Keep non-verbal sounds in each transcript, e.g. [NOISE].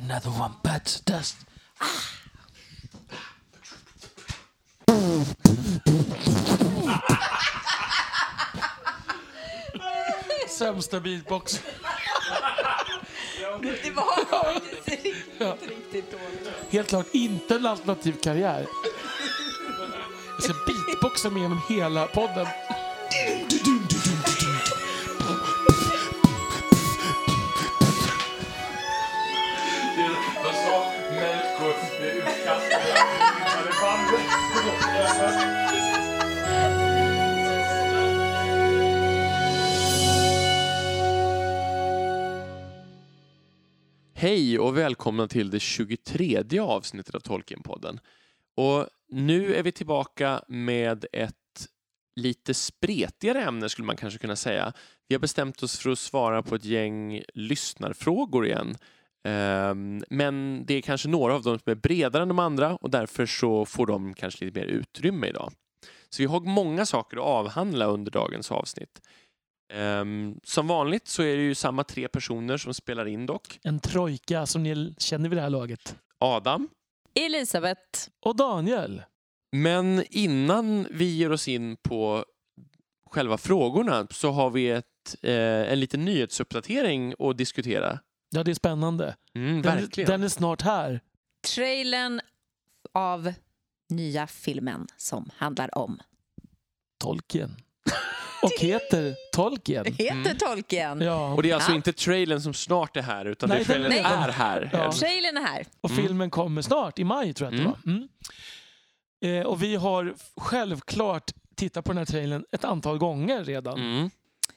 Another one bites the dust. Sämsta beatbox. Det var faktiskt riktigt, riktigt dåligt. Helt klart inte en alternativ karriär. Jag ska beatboxa mig genom hela podden. Hej och välkomna till det 23 avsnittet av Tolkienpodden. Och nu är vi tillbaka med ett lite spretigare ämne skulle man kanske kunna säga. Vi har bestämt oss för att svara på ett gäng lyssnarfrågor igen. Ehm, men det är kanske några av dem som är bredare än de andra och därför så får de kanske lite mer utrymme idag. Så vi har många saker att avhandla under dagens avsnitt. Ehm, Som vanligt så är det ju samma tre personer som spelar in dock. En trojka som ni känner vid det här laget. Adam. Elisabeth, Och Daniel. Men innan vi ger oss in på själva frågorna så har vi ett, eh, en liten nyhetsuppdatering att diskutera. Ja, det är spännande. Mm, Den, verkligen. den är snart här. trailern av nya filmen som handlar om Tolkien. Och heter Tolkien. [LAUGHS] heter Mm. Tolkien. Ja, Och det är alltså Ja. inte trailern som snart är här utan Nej, det är trailern den är- är här. Ja. Trailern är här. och Mm. filmen kommer snart, i maj tror jag att det var. Mm. Eh, och vi har självklart tittat på den här trailern ett antal gånger redan. Mm.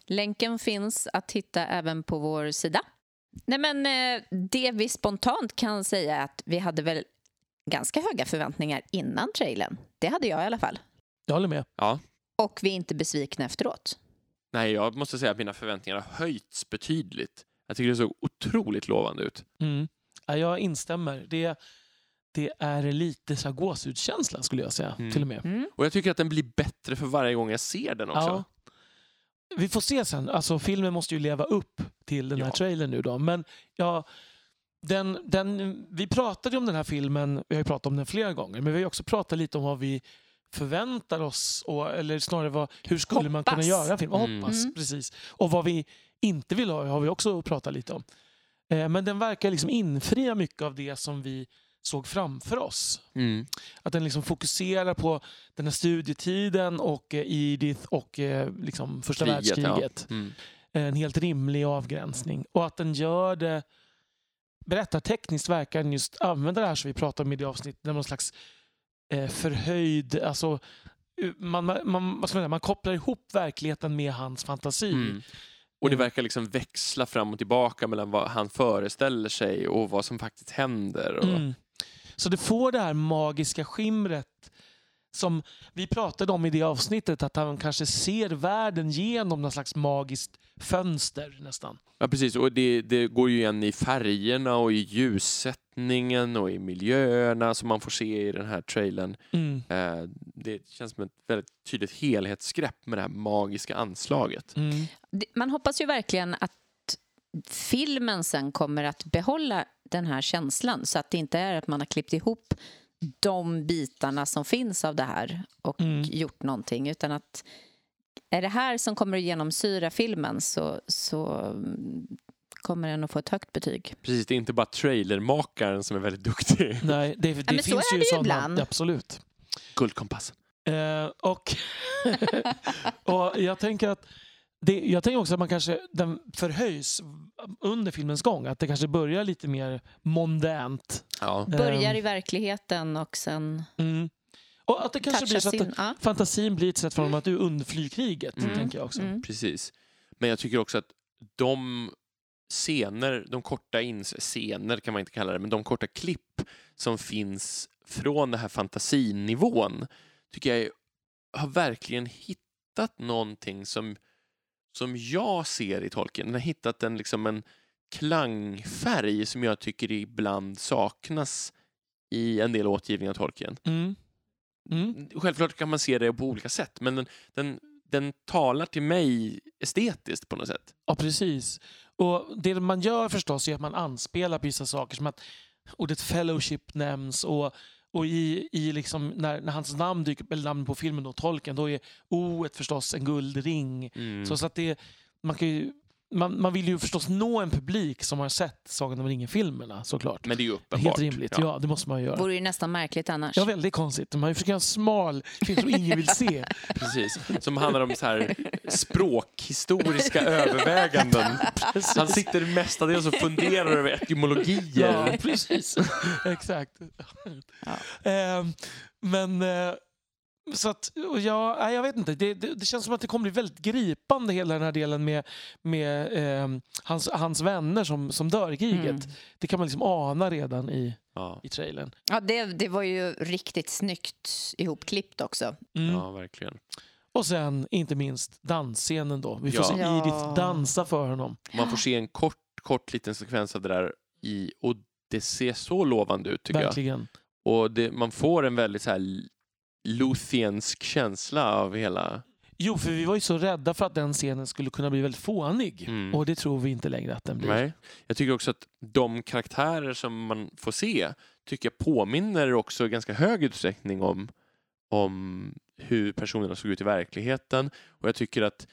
Länken finns att hitta även på vår sida. Nej, men eh, det vi spontant kan säga är att vi hade väl ganska höga förväntningar innan trailern. Det hade jag i alla fall. Jag håller med. Ja. Och vi är inte besvikna efteråt. Nej, jag måste säga att mina förväntningar har höjts betydligt. Jag tycker det såg otroligt lovande ut. Mm. Ja, jag instämmer. Det, det är lite så här gåshudskänsla skulle jag säga. Mm. Till och med. Mm. Och jag tycker att den blir bättre för varje gång jag ser den också. Ja. Vi får se sen. Alltså, filmen måste ju leva upp till den här Ja. trailern nu då. Men ja, den, den, vi pratade ju om den här filmen, vi har ju pratat om den flera gånger, men vi har ju också pratat lite om vad vi förväntar oss, och, eller snarare vad, hur skulle man kunna Hoppas. göra en film? Och Mm. Hoppas, Mm. precis. Och vad vi inte vill ha har vi också pratat lite om. Eh, men den verkar liksom infria mycket av det som vi såg framför oss. Mm. Att den liksom fokuserar på den här studietiden och eh, Edith och eh, liksom första Kriget, världskriget. Ja. Mm. En helt rimlig avgränsning. Och att den gör det berättartekniskt verkar den just använda det här som vi pratade om i det avsnittet, någon slags förhöjd, alltså eh, man, man, man, säga, man kopplar ihop verkligheten med hans fantasi. Mm. Och det Mm. verkar liksom växla fram och tillbaka mellan vad han föreställer sig och vad som faktiskt händer. Och... Mm. Så det får det här magiska skimret som vi pratade om i det avsnittet, att han kanske ser världen genom någon slags magiskt fönster nästan. Ja, precis. Och det, det går ju igen i färgerna och i ljussättningen och i miljöerna som man får se i den här trailern. Mm. Eh, det känns som ett väldigt tydligt helhetsgrepp med det här magiska anslaget. Mm. Man hoppas ju verkligen att filmen sen kommer att behålla den här känslan så att det inte är att man har klippt ihop de bitarna som finns av det här och Mm. gjort någonting utan att är det här som kommer att genomsyra filmen så, så mm, kommer den att få ett högt betyg. Precis, det är inte bara trailermakaren som är väldigt duktig. [LAUGHS] Nej, det, det men så finns är ju det ju sådana. ibland. Absolut. Guldkompassen. Eh, och, [LAUGHS] och jag tänker att det, jag tänker också att man kanske, den förhöjs under filmens gång. Att det kanske börjar lite mer mondänt. Ja. Börjar Ehm, i verkligheten och sen Mm. Och att det kanske blir så att in. Ja. fantasin blir ett sätt för honom att undfly kriget. Mm. Tänker jag också. Mm. Precis. Men jag tycker också att de scener, de korta ins- scener kan man inte kalla det, men de korta klipp som finns från den här fantasinivån tycker jag är- har verkligen hittat någonting som, som jag ser i Tolkien. Den har hittat en, liksom en klangfärg som jag tycker ibland saknas i en del återgivningar av Tolkien. Mm. Mm. Självklart kan man se det på olika sätt, men den, den, den talar till mig estetiskt på något sätt. Ja, precis. Och Det man gör förstås är att man anspelar på vissa saker som att ordet fellowship nämns och, och i, i liksom när, när hans namn dyker eller namn på filmen då, tolken, då är O förstås en guldring. Mm. Så, så att det, man, kan ju, man, man vill ju förstås nå en publik som har sett Sagan om ringen-filmerna såklart. Men det är ju uppenbart. Helt rimligt, ja. det måste man göra. vore ju nästan märkligt annars. Ja, väldigt konstigt. Man försöker göra en smal film som ingen vill se. [LAUGHS] Precis. Som handlar om så här språkhistoriska [LAUGHS] överväganden. Han sitter mestadels och funderar över etymologier. Ja, precis. [LAUGHS] Exakt. Ehm, men eh, så att, och jag, jag vet inte. Det, det, det känns som att det kommer bli väldigt gripande hela den här delen med, med ehm, hans, hans vänner som, som dör i kriget. Mm. Det kan man liksom ana redan i, Ja, i trailern. Ja, det, det var ju riktigt snyggt ihopklippt också. Mm. ja, verkligen. Och sen inte minst dansscenen då. Vi får Ja. se Ja. Edith dansa för honom. Man får se en kort, kort liten sekvens av det där i, och det ser så lovande ut tycker jag. Verkligen. Och det, man får en väldigt så här Luthiensk känsla av hela... Jo, för vi var ju så rädda för att den scenen skulle kunna bli väldigt fånig. Mm. Och det tror vi inte längre att den blir. Nej. Jag tycker också att de karaktärer som man får se tycker jag påminner också i ganska hög utsträckning om, om hur personerna såg ut i verkligheten. Och jag tycker att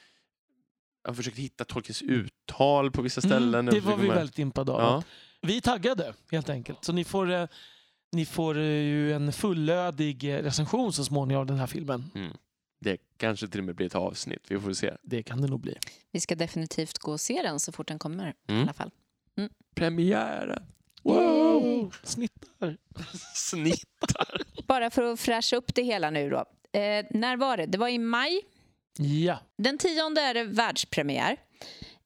jag försökte hitta Tolkiens uttal på vissa ställen. Mm, det var vi väldigt impade av. Ja. Vi är taggade helt enkelt. Så ni får, eh, ni får eh, ju en fullödig eh, recension så småningom av den här filmen. Det kanske till och med blir ett avsnitt. Vi får se. Det kan det nog bli. Vi ska definitivt gå och se den så fort den kommer. I Mm. alla fall. Premiären. Wow! Snittar. [LAUGHS] Snittar. Bara för att fräscha upp det hela nu då. Eh, när var det? Det var i maj. Ja. Den tionde är det världspremiär.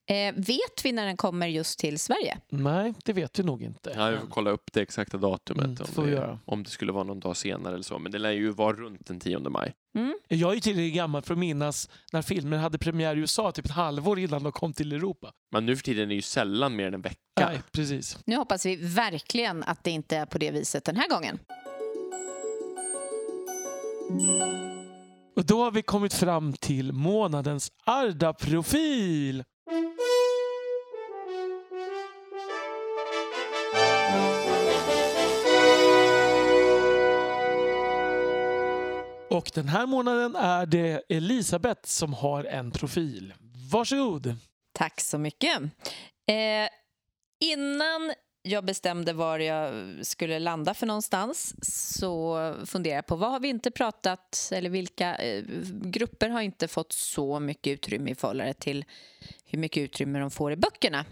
Eh, vet vi när den kommer just till Sverige? Nej, det vet vi nog inte. Ja, vi får kolla upp det exakta datumet Mm, om, det, om det skulle vara någon dag senare eller så. Men det lär ju vara runt den 10 maj. Mm. Jag är ju tillräckligt gammal för att minnas när filmen hade premiär i USA typ ett halvår innan de kom till Europa. Men nu för tiden är det ju sällan mer än en vecka. Nej, precis. Nu hoppas vi verkligen att det inte är på det viset den här gången. Och då har vi kommit fram till månadens Arda-profil. Den här månaden är det Elisabeth som har en profil. Varsågod. Tack så mycket. Eh, innan jag bestämde var jag skulle landa för någonstans så funderade jag på vad har vi inte pratat eller vilka eh, grupper har inte fått så mycket utrymme i förhållande till hur mycket utrymme de får i böckerna.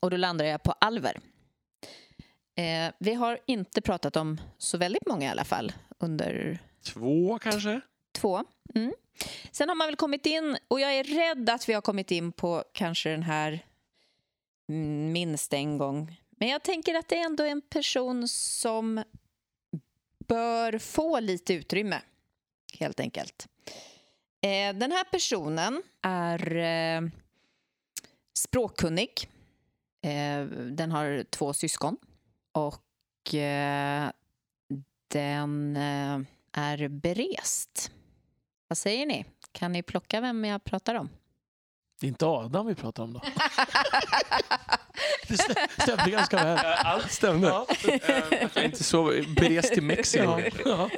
Och då landade jag på alver. Eh, vi har inte pratat om så väldigt många i alla fall under Två kanske? Två. Mm. Sen har man väl kommit in, och jag är rädd att vi har kommit in på kanske den här mm, minst en gång. Men jag tänker att det är ändå en person som bör få lite utrymme, helt enkelt. Eh, den här personen är eh, språkkunnig. Eh, den har två syskon. Och eh, den eh, är berest. Vad säger ni? Kan ni plocka vem jag pratar om? Det är inte Adam vi pratar om då. [LAUGHS] Det stä- stämde ganska väl. Allt stämde. Ja. Jag är inte så berest till Mexiko. Ja.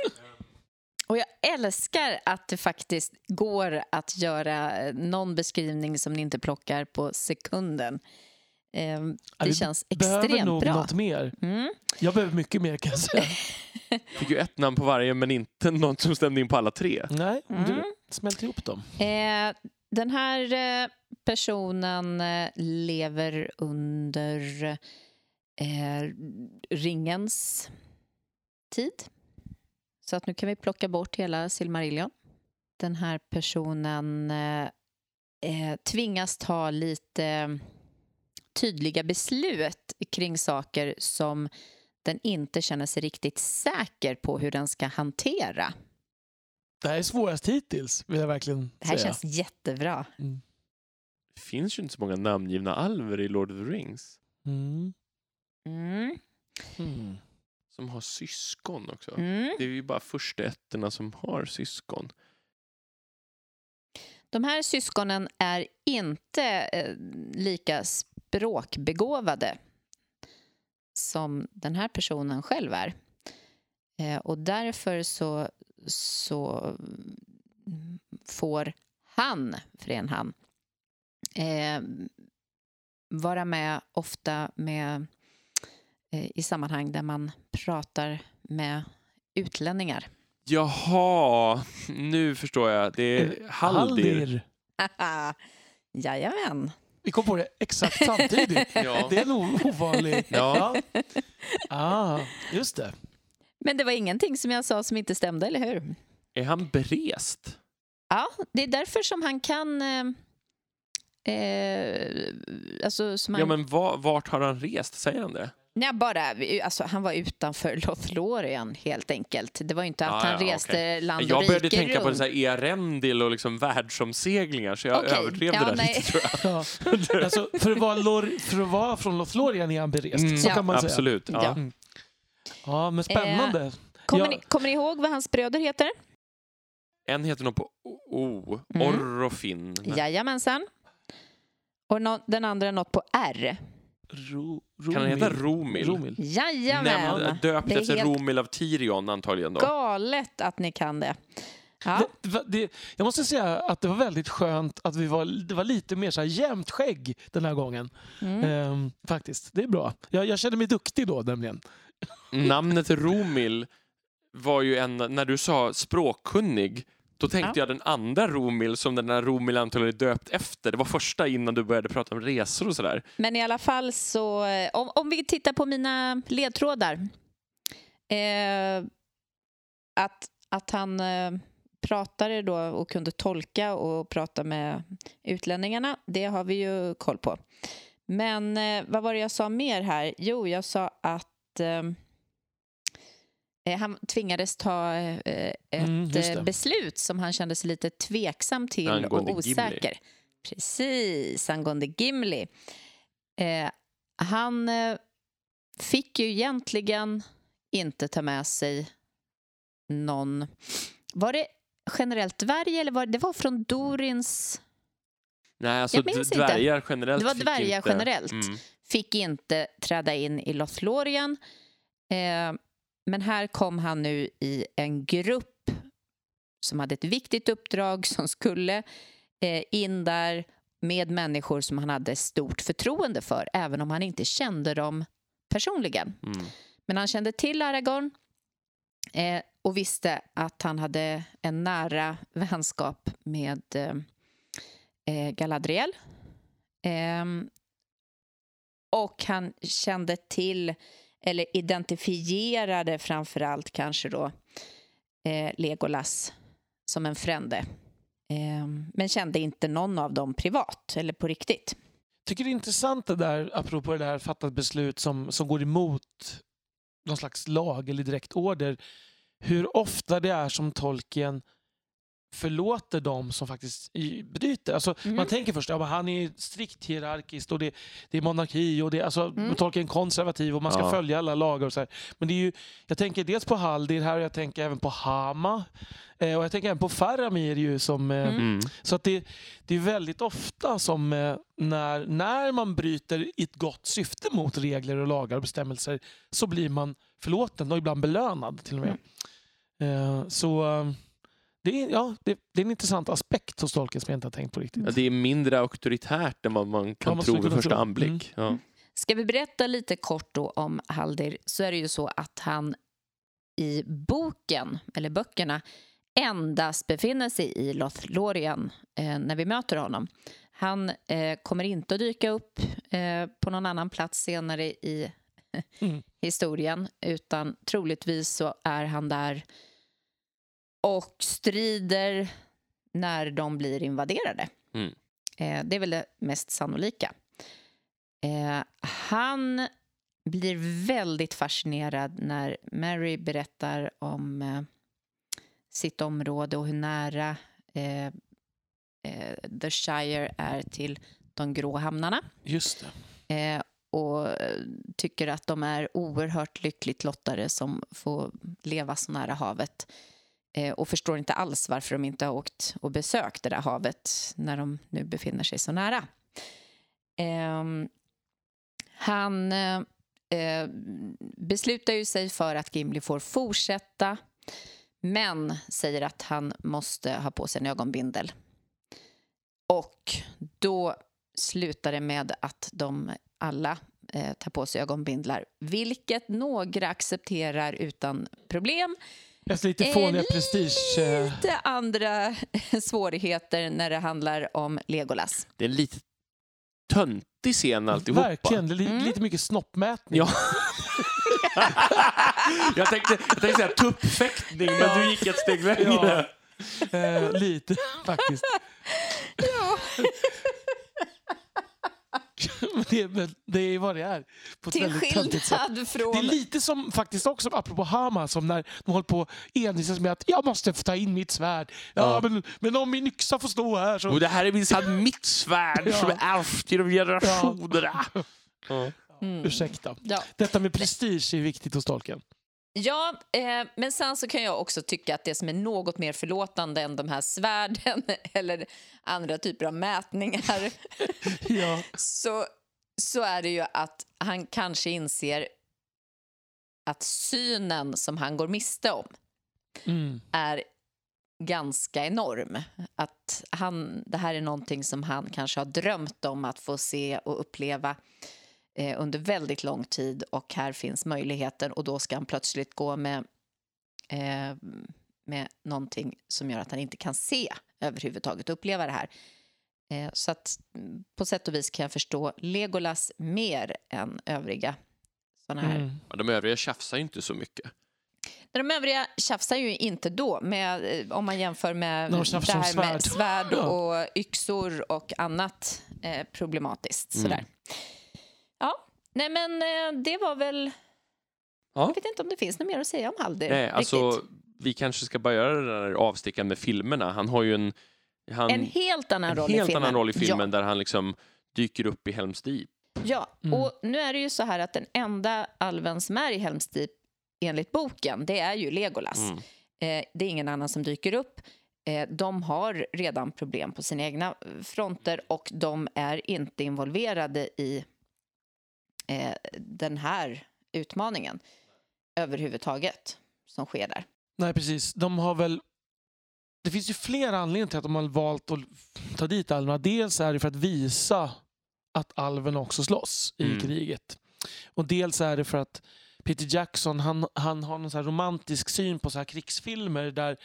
Och jag älskar att det faktiskt går att göra eh, någon beskrivning som ni inte plockar på sekunden. Eh, Ja, Det vi känns Behöver extremt nog bra. något mer. Mm. Jag behöver mycket mer kan jag säga. [LAUGHS] Fick ju ett namn på varje men inte något som stämde in på alla tre. Nej, Mm. du smälter ihop dem. Eh, den här eh, personen eh, lever under eh, ringens tid. Så att nu kan vi plocka bort hela Silmarillion. Den här personen eh, eh, tvingas ta lite eh, tydliga beslut kring saker som den inte känner sig riktigt säker på hur den ska hantera. Det här är svårast hittills, vill jag verkligen Det här säga. känns jättebra. Mm. Det finns ju inte så många namngivna alver i Lord of the Rings. Mm. Mm. Mm. Som har syskon också. Mm. Det är ju bara första ettorna som har syskon. De här syskonen är inte eh, lika språkbegåvade som den här personen själv är. Eh, och därför så, så får han, för det är en han, eh, vara med ofta med, eh, i sammanhang där man pratar med utlänningar. Jaha, nu förstår jag. Det är Haldir. [LAUGHS] Jajamän. Vi kom på det exakt samtidigt. [LAUGHS] Ja. Det är nog ovanligt. Ja. Ah, just det. Men det var ingenting som jag sa som inte stämde, eller hur? Är han berest? Ja, det är därför som han kan... Eh, eh, alltså, som han, Ja, men va- vart har han rest? Säger han det? Nej, bara, alltså, han var utanför [LAUGHS] Lothlorien, helt enkelt. Det var ju inte att Ah, han ja, reste okej. land och Jag började rike tänka på runt. så här Earendil och liksom världsomseglingar så jag Okej, överdrev ja, det där nej. lite tror jag. Ja. [LAUGHS] Alltså, för, att vara lor, för att vara från Lothlorien är han berest. Mm, så Ja. kan man säga. Absolut. Ja. Ja. Mm. Ja, men spännande. Kommer, Ja. ni, kommer ni ihåg vad hans bröder heter? En heter något på O. Mm. Orrofin. Jajamensan. Och nå- den andra något på R. Ro, Kan han heta Romil? Romil. Jajamän. Nämnd, döpt efter helt Romil av Tirion antagligen då. galet att ni kan det. Ja. Det, det, jag måste säga att det var väldigt skönt att vi var, det var lite mer så här jämnt skägg den här gången. Mm. Ehm, faktiskt, det är bra. Jag, jag känner mig duktig då nämligen. Namnet Romil var ju en, när du sa språkkunnig, då tänkte Ja. jag den andra Romil som den där Romil antagligen är döpt efter. Det var första innan du började prata om resor och sådär. Men i alla fall så, eh, om, om vi tittar på mina ledtrådar. Eh, att, att han eh, pratade då och kunde tolka och prata med utlänningarna, det har vi ju koll på. Men eh, vad var det jag sa mer här? Jo, jag sa att eh, han tvingades ta eh, ett Mm, det. eh, beslut som han kände sig lite tveksam till Angående och Gimli. osäker. Precis, angående Gimli. Eh, han eh, fick ju egentligen inte ta med sig någon... Var det generellt dvärg eller var det var från Dorins... Nej, alltså inte. dvärgar generellt Det var dvärgar inte... generellt. Mm. Fick inte träda in i Lothlorien. Eh, men här kom han nu i en grupp som hade ett viktigt uppdrag som skulle eh, in där med människor som han hade stort förtroende för, även om han inte kände dem personligen. Mm. Men han kände till Aragorn eh, och visste att han hade en nära vänskap med eh, eh, Galadriel. Ehm, och han kände till, eller identifierade framför allt kanske då eh, Legolas som en frände. Eh, men kände inte någon av dem privat eller på riktigt. Jag tycker det är intressant det där, apropå det där fattat beslut som, som går emot någon slags lag eller direkt order. Hur ofta det är som tolken förlåter dem som faktiskt bryter. Alltså, Mm. Man tänker först att ja, han är strikt hierarkiskt och det, det är monarki och det, alltså, Mm. tolken är konservativ och man ska Ja. följa alla lagar. Och så här. Men det är ju, jag tänker dels på Haldir här och jag tänker även på Hama. Eh, och jag tänker även på Faramir ju som eh, Mm. Mm. så att det, det är väldigt ofta som eh, när, när man bryter i ett gott syfte mot regler och lagar och bestämmelser så blir man förlåten och ibland belönad till och med. Eh, så eh, det är, ja, det, det är en intressant aspekt hos tolken som jag inte har tänkt på riktigt. Ja, det är mindre auktoritärt än vad man Ja, kan man tro vid första tro. Mm. anblick. Ja. Ska vi berätta lite kort då om Haldir så är det ju så att han i boken, eller böckerna, endast befinner sig i Lothlorien eh, när vi möter honom. Han eh, kommer inte att dyka upp eh, på någon annan plats senare i Mm. [LAUGHS] historien utan troligtvis så är han där och strider när de blir invaderade. Mm. Eh, det är väl det mest sannolika. Eh, han blir väldigt fascinerad när Mary berättar om eh, sitt område och hur nära eh, eh, The Shire är till de grå hamnarna. Just det. Eh, och tycker att de är oerhört lyckligt lottade som får leva så nära havet. Eh, och förstår inte alls varför de inte har åkt och besökt det där havet när de nu befinner sig så nära. Eh, han eh, beslutar ju sig för att Gimli får fortsätta men säger att han måste ha på sig en ögonbindel. Och då slutar det med att de alla eh, tar på sig ögonbindlar, vilket några accepterar utan problem. Efter lite fåniga prestige... eh, Lite andra [LAUGHS] svårigheter när det handlar om Legolas. Det är en lite töntig scen alltihopa. Verkligen, det är li- Mm. lite mycket snoppmätning. Ja. [LAUGHS] jag tänkte, jag tänkte säga tuppfäktning, men du gick ett steg längre. Eh, lite faktiskt. [LAUGHS] [LAUGHS] Men det, men det är vad det är. På Till skillnad från... Det är lite som faktiskt också, apropå Hama, som när de håller på envisas med att jag måste få ta in mitt svärd. Ja, Ja. Men, men om min yxa får stå här så... Och det här är minsann mitt svärd [LAUGHS] Ja. som är ärvt genom generationerna. Ja. Mm. Ursäkta. Ja. Detta med prestige är viktigt hos Tolkien. Ja, eh, men sen så kan jag också tycka att det som är något mer förlåtande än de här svärden [LAUGHS] eller andra typer av mätningar [LAUGHS] Ja. så, så är det ju att han kanske inser att synen som han går miste om Mm. är ganska enorm. Att han, det här är någonting som han kanske har drömt om att få se och uppleva eh, under väldigt lång tid och här finns möjligheten och då ska han plötsligt gå med, eh, med någonting som gör att han inte kan se överhuvudtaget uppleva det här. Eh, så att mm, på sätt och vis kan jag förstå Legolas mer än övriga såna här Mm. Ja, de övriga tjafsar ju inte så mycket. De övriga tjafsar ju inte då, med, eh, om man jämför med de det här med svärd. svärd Ja. och yxor och annat eh, problematiskt. Mm. Ja, nej men eh, det var väl... Ja. Jag vet inte om det finns något mer att säga om Haldir. Nej, alltså, riktigt. vi kanske ska bara göra den där avstickaren med filmerna. Han har ju en, han, En helt annan en roll helt i filmen. annan roll i filmen Ja, där han liksom dyker upp i Helms Deep. ja. Mm. och nu är det ju så här att den enda alven som är i Helms Deep enligt boken, det är ju Legolas. Mm. Eh, det är ingen annan som dyker upp. Eh, de har redan problem på sina egna fronter och de är inte involverade i eh, den här utmaningen överhuvudtaget som sker där. Nej, precis. De har väl... Det finns ju flera anledningar till att de har valt att ta dit alverna. Dels är det för att visa att alverna också slåss i Mm. kriget. Och dels är det för att Peter Jackson han, han har någon så här romantisk syn på så här krigsfilmer där,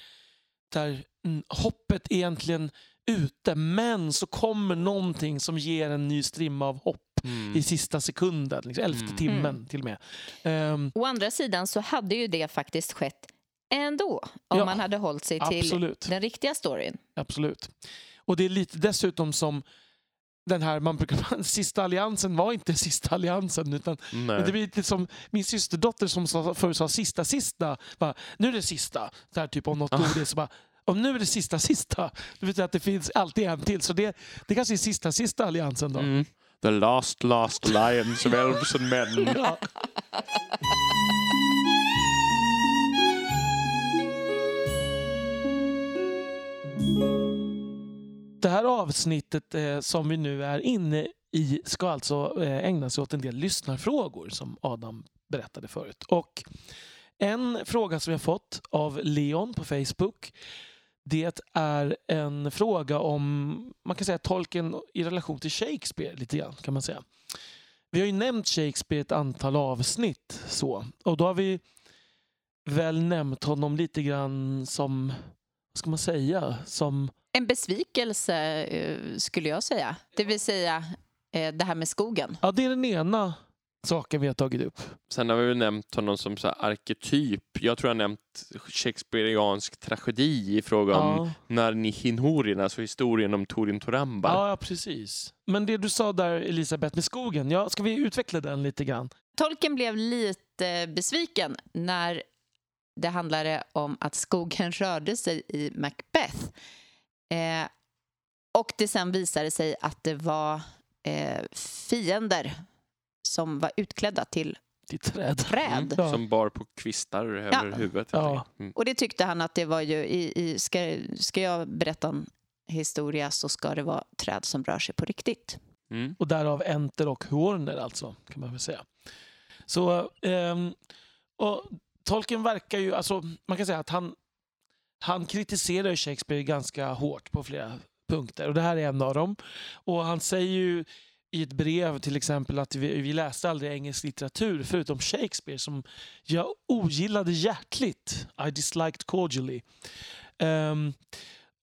där mm, hoppet är egentligen ute men så kommer någonting som ger en ny strimma av hopp Mm. i sista sekunden, liksom, elfte Mm. timmen Mm. till och med. Ehm, Å andra sidan så hade ju det faktiskt skett ändå om Ja, man hade hållit sig till absolut. den riktiga storyn. Absolut. Och det är lite dessutom som den här, man brukar, [LAUGHS] sista alliansen var inte sista alliansen utan Nej. det blir lite som min systerdotter som förut sa sista sista, bara, nu är det sista, så här, typ om något Ah. ord är så bara om nu är det sista sista, det betyder att det finns alltid en till. Så det, det kanske är sista sista alliansen då. Mm. The last last alliance of elves and men. [LAUGHS] Ja. Det här avsnittet eh, som vi nu är inne i ska alltså eh, ägna sig åt en del lyssnarfrågor som Adam berättade förut. Och en fråga som vi har fått av Leon på Facebook det är en fråga om man kan säga tolken i relation till Shakespeare lite grann kan man säga. Vi har ju nämnt Shakespeare ett antal avsnitt så och då har vi väl nämnt honom lite grann som, vad ska man säga, som En besvikelse eh, skulle jag säga. Det vill säga eh, det här med skogen. Ja, det är den ena saken vi har tagit upp. Sen har vi väl nämnt honom som så här arketyp. Jag tror jag har nämnt shakespeariansk tragedi i fråga om Ja. Narnihinhorin, alltså historien om Torin Toramba. Ja, ja, precis. Men det du sa där, Elisabeth, med skogen, ja, ska vi utveckla den lite grann? Tolken blev lite besviken när det handlade om att skogen rörde sig i Macbeth. Eh, och det sen visade sig att det var eh, fiender som var utklädda till till träd. träd. Ja. Som bar på kvistar över Ja. huvudet. Ja. Mm. Och det tyckte han att det var ju i, i ska, ska jag berätta en historia så ska det vara träd som rör sig på riktigt. Mm. Och därav Enter och Horner alltså, kan man väl säga. Så, ehm, och Tolkien verkar ju, alltså man kan säga att han, han kritiserar Shakespeare ganska hårt på flera punkter och det här är en av dem. Och han säger ju i ett brev till exempel att vi, vi läste aldrig engelsk litteratur förutom Shakespeare som jag ogillade hjärtligt. I disliked cordially. Ehm,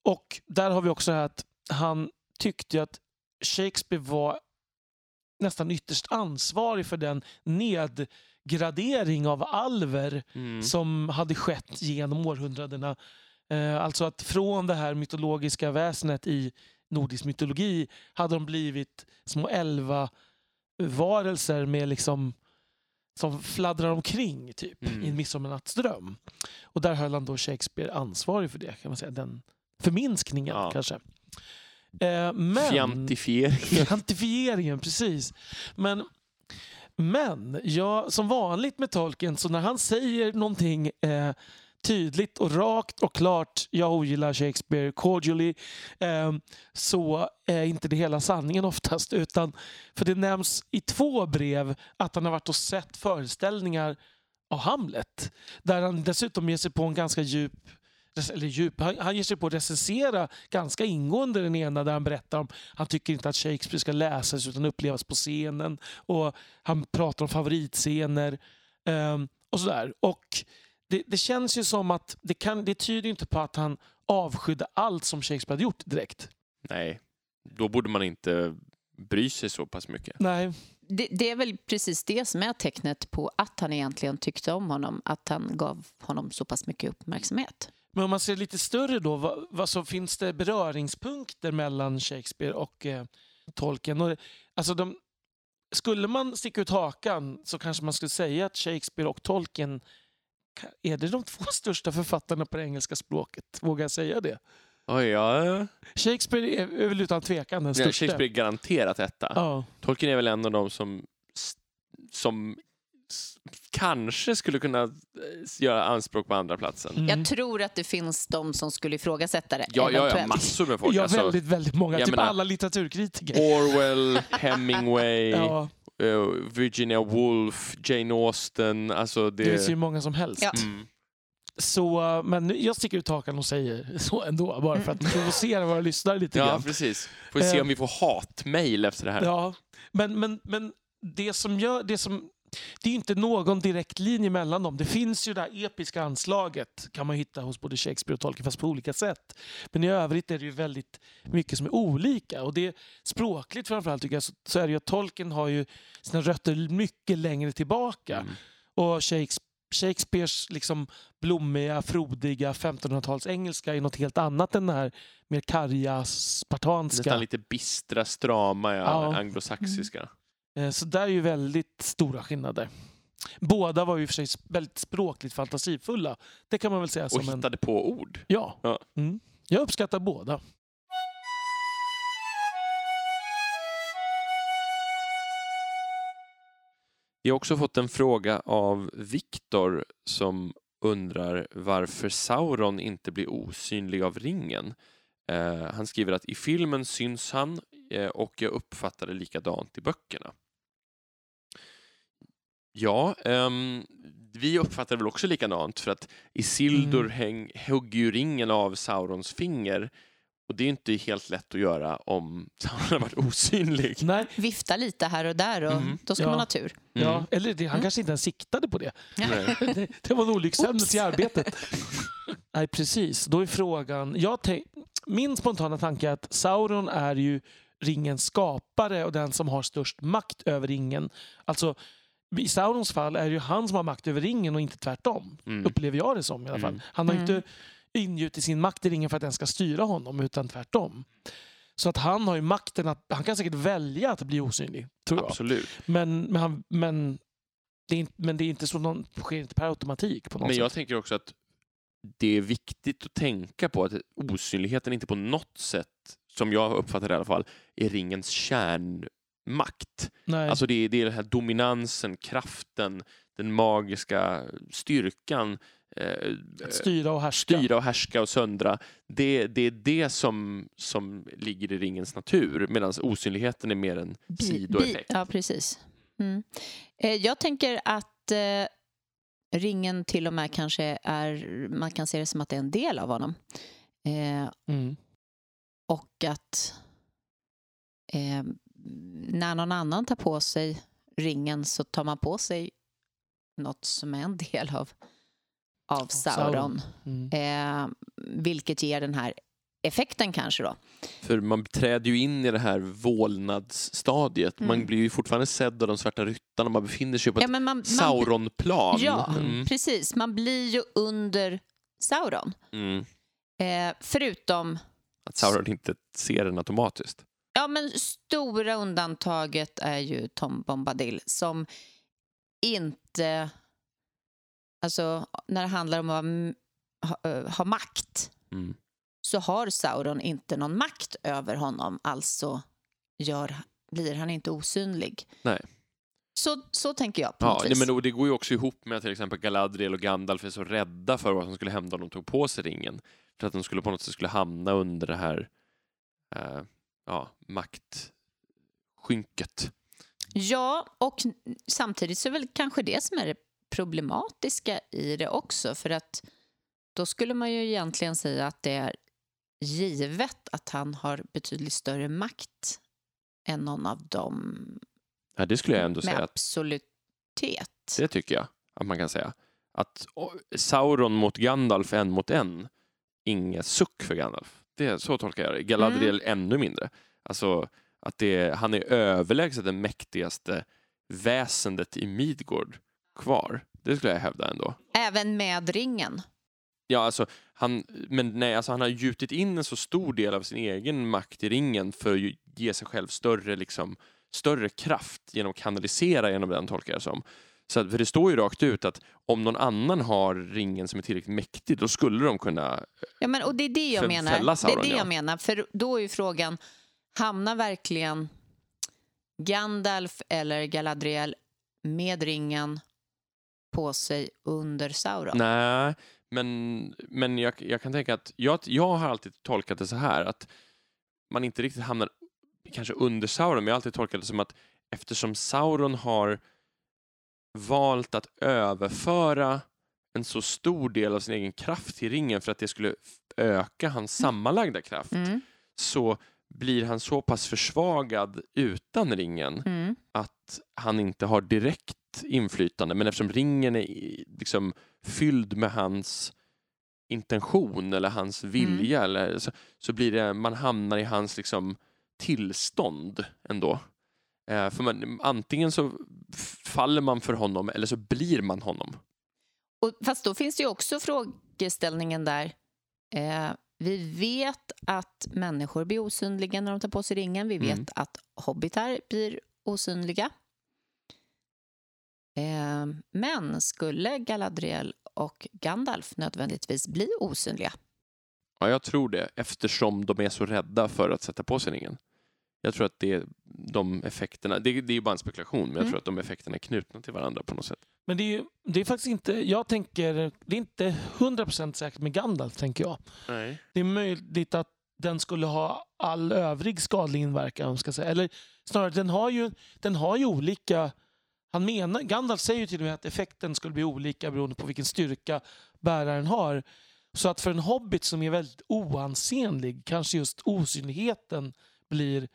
och där har vi också att han tyckte att Shakespeare var nästan ytterst ansvarig för den nedgradering av alver Mm. som hade skett genom århundradena. Eh, alltså att från det här mytologiska väsenet i nordisk mytologi hade de blivit små elva varelser med liksom som fladdrar omkring typ Mm. i en midsommarnattsdröm. Och där höll han då Shakespeare ansvarig för det, kan man säga. Den förminskningen Ja. kanske. Eh, men... Fjantifiering. [LAUGHS] Kvantifieringen, precis. Men, men ja, som vanligt med Tolkien, så när han säger någonting eh, tydligt och rakt och klart, jag ogillar Shakespeare cordially, eh, så är inte det hela sanningen oftast. Utan, för det nämns i två brev att han har varit och sett föreställningar av Hamlet. Där han dessutom ger sig på en ganska djup eller djup. Han, han ger sig på att recensera ganska ingående den ena där han berättar om han tycker inte att Shakespeare ska läsas utan upplevas på scenen. Och Han pratar om favoritscener ehm, och sådär. Och det, det känns ju som att det, kan, det tyder inte på att han avskydde allt som Shakespeare hade gjort direkt. Nej, då borde man inte bry sig så pass mycket. Nej, Det, det är väl precis det som är tecknet på att han egentligen tyckte om honom, att han gav honom så pass mycket uppmärksamhet. Men om man ser lite större då, vad, vad så finns det beröringspunkter mellan Shakespeare och eh, Tolkien? Och, alltså de, skulle man sticka ut hakan så kanske man skulle säga att Shakespeare och Tolkien är det de två [LAUGHS] största författarna på det engelska språket? Vågar jag säga det? Oj, ja. Shakespeare är, väl utan tvekan den Ja, största. Shakespeare är garanterat detta. Ja. Tolkien är väl en av dem som, som kanske skulle kunna eh, göra anspråk på andra platsen. Mm. Jag tror att det finns de som skulle ifrågasätta det. Ja, ja, ja, eventuellt. massor med folk. Ja, Alltså, väldigt, väldigt många. jag Typ menar- alla litteraturkritiker. Orwell, Hemingway, [LAUGHS] Ja, Virginia Woolf, Jane Austen. Alltså det... det finns ju många som helst. Ja. Mm. Så, men nu- jag sticker ut hakan och säger [LAUGHS] så ändå, bara för att provocera våra lyssnare lite Ja, grann. precis. Får vi se Eh, om vi får hatmejl efter det här. Ja, men, men, men det som gör... Det, som, det är ju inte någon direkt linje mellan dem. Det finns ju det här episka anslaget kan man hitta hos både Shakespeare och Tolkien, fast på olika sätt. Men i övrigt är det ju väldigt mycket som är olika. Och det språkligt framförallt tycker jag, så, så är det ju att Tolkien har ju sina rötter mycket längre tillbaka. Mm. Och Shakespeare Shakespeares liksom blommiga, frodiga 1500-tals engelska är något helt annat än den här mer karga, spartanska. Nästan lite bistra, strama, ja, Ja. anglosaxiska. Eh, Så där är ju väldigt stora skillnader. Båda var ju för sig väldigt språkligt fantasifulla. Det kan man väl säga Och som en... hittade på ord. Ja. Ja. Mm. Jag uppskattar båda. Vi har också fått en fråga av Viktor som undrar varför Sauron inte blir osynlig av ringen. Eh, han skriver att i filmen syns han och jag uppfattar det likadant i böckerna. Ja, ehm, vi uppfattar väl också likadant för att Isildur Mm. häng, hugger ju ringen av Saurons finger och det är inte helt lätt att göra om [LAUGHS] Sauron har varit osynlig. Nej, Vifta lite här och där och Mhm. då ska Ja. man ha tur. ja, Mm. eller det, han Mm. kanske inte ens siktade på det. Nej. [LAUGHS] Det, det var en olyckshändelse i arbetet. [LAUGHS] Nej, precis. Då är frågan... Jag tänk, min spontana tanke är att Sauron är ju ringens skapare och den som har störst makt över ringen. Alltså, i Saurons fall är det ju han som har makt över ringen och inte tvärtom. Mm. Upplever jag det som i alla fall. Mm. Han har ju Mm. inte ingjutit sin makt i ringen för att den ska styra honom, utan tvärtom. Så att han har ju makten att... Han kan säkert välja att bli osynlig, tror jag. Absolut. Men, men, han, men, det är inte, men det är inte så någon, sker inte per automatik på något Men jag sätt. tänker också att det är viktigt att tänka på att osynligheten inte på något sätt, som jag uppfattar det i alla fall, är ringens makt. Nej. Alltså det är, det är den här dominansen, kraften, den magiska styrkan. Eh, att styra och härska. styra och härska och söndra. Det, det är det som, som ligger i ringens natur medan osynligheten är mer en Bi- sidoeffekt. bi- Ja, precis. Mm. Eh, jag tänker att eh, ringen till och med kanske är... Man kan se det som att det är en del av honom. Eh, Mm. Och att eh, när någon annan tar på sig ringen så tar man på sig något som är en del av, av Sauron. Mm. Eh, vilket ger den här effekten kanske då. För man träder ju in i det här vålnadsstadiet. Man Mm. blir ju fortfarande sedd av de svarta ryttarna. Man befinner sig på Ja, ett man, man, Sauronplan. Ja, Mm. precis. Man blir ju under Sauron. Mm. Eh, förutom Att Sauron inte ser den automatiskt. Ja, men stora undantaget är ju Tom Bombadil som inte... Alltså, när det handlar om att ha, ha makt Mm. så har Sauron inte någon makt över honom. Alltså gör, blir han inte osynlig. Nej. Så, så tänker jag på Ja, nej, men det går ju också ihop med att till exempel Galadriel och Gandalf är så rädda för vad som skulle hända om de tog på sig ringen. För att de skulle på något sätt skulle hamna under det här eh, ja, maktskynket. Ja, och samtidigt så är väl kanske det som är det problematiska i det också. För att då skulle man ju egentligen säga att det är givet att han har betydligt större makt än någon av dem Ja, det skulle jag ändå med säga att absolutet. det tycker jag att man kan säga. Att Sauron mot Gandalf en mot en, inget suck för Gandalf. Det, så tolkar jag det. Galadriel ännu mindre. Alltså att det, han är överlägset det mäktigaste väsendet i Midgård kvar. Det skulle jag hävda ändå. Även med ringen. Ja, alltså, han, men nej, alltså, han har gjutit in en så stor del av sin egen makt i ringen för att ge sig själv större, liksom, större kraft genom att kanalisera genom den, tolkar jag som. Så för det står ju rakt ut att om någon annan har ringen som är tillräckligt mäktig, då skulle de kunna... Ja, men, och det är det jag menar. fälla Det är Sauron, det ja. jag menar. För då är ju frågan, hamnar verkligen Gandalf eller Galadriel med ringen på sig under Sauron? Nej, men, men jag, jag kan tänka att jag, jag har alltid tolkat det så här att man inte riktigt hamnar kanske under Sauron, men jag har alltid tolkat det som att eftersom Sauron har valt att överföra en så stor del av sin egen kraft till ringen för att det skulle öka hans sammanlagda kraft, Mm, så blir han så pass försvagad utan ringen mm, att han inte har direkt inflytande. Men eftersom ringen är liksom fylld med hans intention eller hans vilja eller, så, så blir det, man hamnar i hans liksom tillstånd ändå. Eh, för man, antingen så faller man för honom eller så blir man honom. Och, fast då finns det ju också frågeställningen där. Eh, vi vet att människor blir osynliga när de tar på sig ringen. Vi vet Mm. att hobbitar blir osynliga. Eh, men skulle Galadriel och Gandalf nödvändigtvis bli osynliga? Ja, jag tror det eftersom de är så rädda för att sätta på sig ringen. Jag tror att det är de effekterna, det, det är ju bara en spekulation, men jag Mm. tror att de effekterna är knutna till varandra på något sätt. Men det är, det är faktiskt inte, jag tänker, det är inte 100% säkert med Gandalf tänker jag. Nej. Det är möjligt att den skulle ha all övrig skadlig inverkan. om Ska säga. Eller snarare, den har ju, den har ju olika... Han menar, Gandalf säger ju till och med att effekten skulle bli olika beroende på vilken styrka bäraren har. Så att för en hobbit som är väldigt oansenlig kanske just osynligheten blir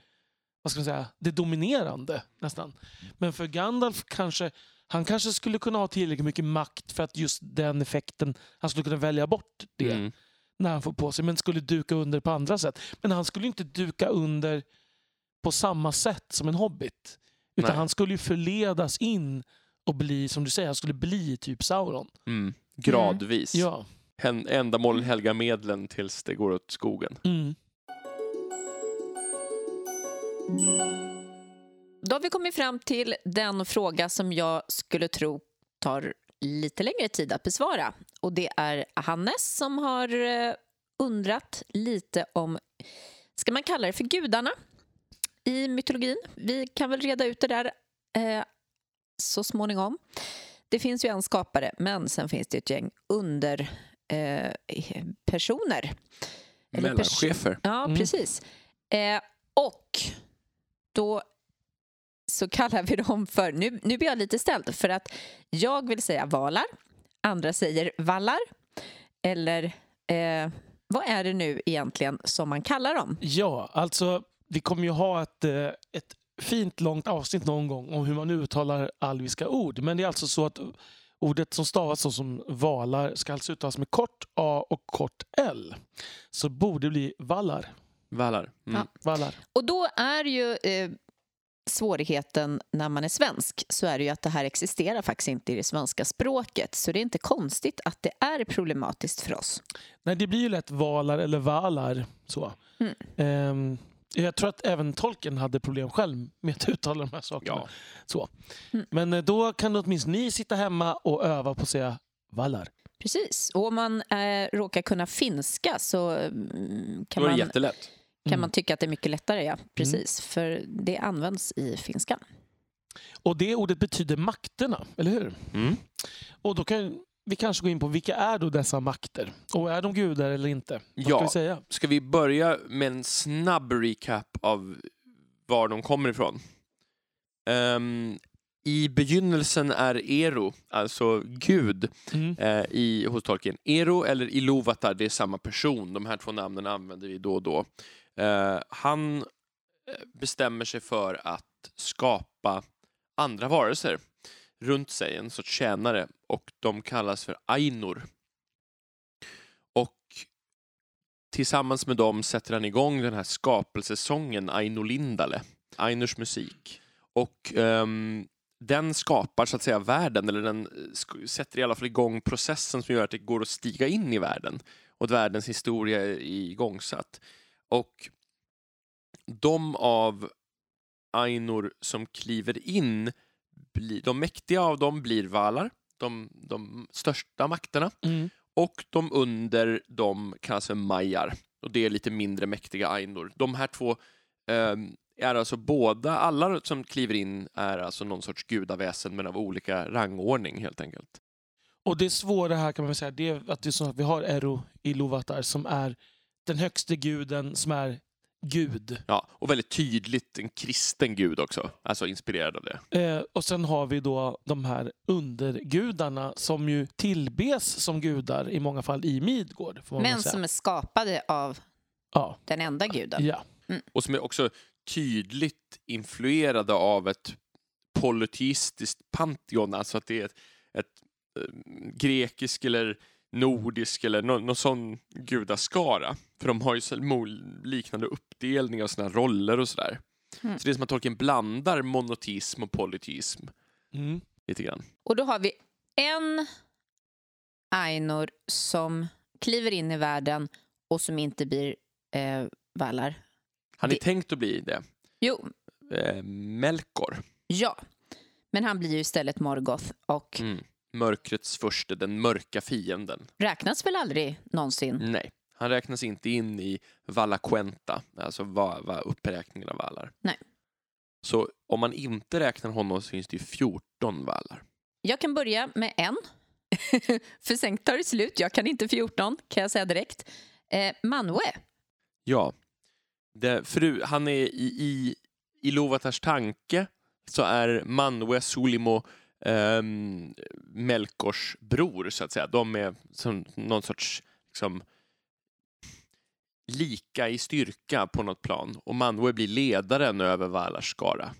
vad ska man säga, det dominerande nästan. Men för Gandalf kanske han kanske skulle kunna ha tillräckligt mycket makt för att just den effekten, han skulle kunna välja bort det Mm. när han får på sig, men skulle duka under på andra sätt. Men han skulle inte duka under på samma sätt som en hobbit. Utan Nej. han skulle ju förledas in och bli, som du säger, han skulle bli typ Sauron. Mm. Gradvis. Ja. Hän- Ändamålen helgar medlen tills det går åt skogen. Mm. Då har vi kommit fram till den fråga som jag skulle tro tar lite längre tid att besvara. Och det är Hannes som har eh, undrat lite om, ska man kalla det för gudarna? i mytologin. Vi kan väl reda ut det där eh, så småningom. Det finns ju en skapare, men sen finns det ett gäng under eh. Eller pers- Mellanchefer. Ja, Mm. precis. Eh, och då så kallar vi dem för... Nu, nu blir jag lite ställd, för att jag vill säga valar, andra säger vallar. Eller eh, vad är det nu egentligen som man kallar dem? Ja, alltså vi kommer ju ha ett, eh, ett fint långt avsnitt någon gång om hur man uttalar alviska ord. Men det är alltså så att ordet som stavas så som valar ska alltså uttalas med kort A och kort L. Så borde bli vallar. Vallar. Mm. Ja. vallar. Och då är ju eh, svårigheten när man är svensk så är det ju att det här existerar faktiskt inte i det svenska språket. Så det är inte konstigt att det är problematiskt för oss. Nej, det blir ju lätt valar eller valar. Så. Mm. Ehm, jag tror att även tolken hade problem själv med att uttala de här sakerna. Ja. Så. Mm. Men eh, då kan åtminstone ni sitta hemma och öva på att säga vallar. Precis. Och om man eh, råkar kunna finska så mm, kan Då är det man, jättelätt. kan Mm. man tycka att det är mycket lättare. Ja, precis. För det används i finskan. Och det ordet betyder makterna, eller hur? Mm. Och då kan vi kanske gå in på vilka är då dessa makter? Och är de gudar eller inte? Vad ska Ja. vi säga? Ska vi börja med en snabb recap av var de kommer ifrån? Ehm, I begynnelsen är Ero, alltså Gud, Mm. eh, i, hos Tolkien. Ero eller Iluvatar, det är samma person. De här två namnen använder vi då och då. Eh, han eh, bestämmer sig för att skapa andra varelser runt sig, en sorts tjänare, och de kallas för Ainur. Och tillsammans med dem sätter han igång den här skapelsesången Ainulindale, Ainurs musik. Och ehm, den skapar så att säga världen, eller den eh, sätter i alla fall igång processen som gör att det går att stiga in i världen och att världens historia är igångsatt. Och de av Ainur som kliver in, de mäktiga av dem blir valar, de, de största makterna, Mm. och de under dem kallas för majar. Och det är lite mindre mäktiga Ainur. De här två ehm, är alltså båda, alla som kliver in är alltså någon sorts gudaväsen men av olika rangordning helt enkelt. Och det svåra här kan man väl säga det är att, det är så att vi har Ero Iluvatar som är den högste guden som är Gud. Ja, och väldigt tydligt en kristen gud också, alltså inspirerad av det. Eh, och sen har vi då de här undergudarna som ju tillbes som gudar i många fall i Midgård. Får man väl Men säga. som är skapade av Ja, den enda guden. ja. Och som är också tydligt influerade av ett polyteistiskt pantheon, alltså att det är ett, ett eh, grekisk eller nordisk eller någon, någon sån gudaskara. För de har ju liknande uppdelning av sina roller och sådär. Mm. Så det är som att Tolkien blandar monoteism och polyteism Mm. lite grann. Och då har vi en Ainur som kliver in i världen och som inte blir eh, vallar. Han är Det- tänkt att bli det. Jo, Eh, Melkor, ja. Men han blir ju istället Morgoth och mm. mörkrets första, den mörka fienden. räknas väl aldrig någonsin. Nej, han räknas inte in i Valla Quenta, alltså va, va, uppräkningen av vallar. Nej. Så om man inte räknar honom så finns det ju 14 vallar. Jag kan börja med en. [LAUGHS] För sen tar det slut. Jag kan inte 14, kan jag säga direkt. Eh, Manwe. Ja, det, fru, han är i, i, i Lovatars tanke så är Manwe Sulimo ehm, Melkors bror, så att säga. De är som någon sorts liksom, lika i styrka på något plan. Och Manwe blir ledaren över Valars skara.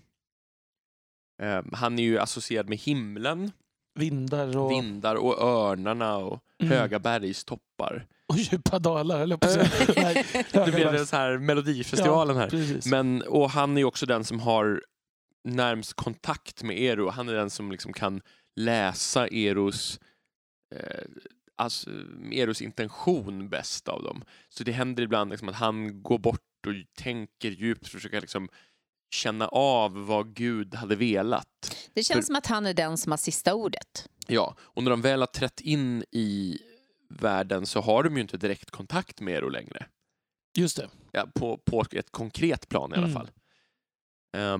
Ehm, han är ju associerad med himlen, Vindar och, vindar och örnarna och Mm. höga bergstoppar. Och djupa dalar, höll jag på att säga. [LAUGHS] Det blev så här Melodifestivalen här. Precis. Men, och han är också den som har närmst kontakt med Ero. Han är den som liksom kan läsa Eros, eh, alltså, Eros intention bäst av dem. Så det händer ibland liksom att han går bort och tänker djupt, försöker liksom känna av vad Gud hade velat. Det känns För- som att han är den som har sista ordet. Ja, och när de väl har trätt in i världen så har de ju inte direkt kontakt med Ero längre. Just det. Ja, på, på ett konkret plan i alla Mm. fall. Eh,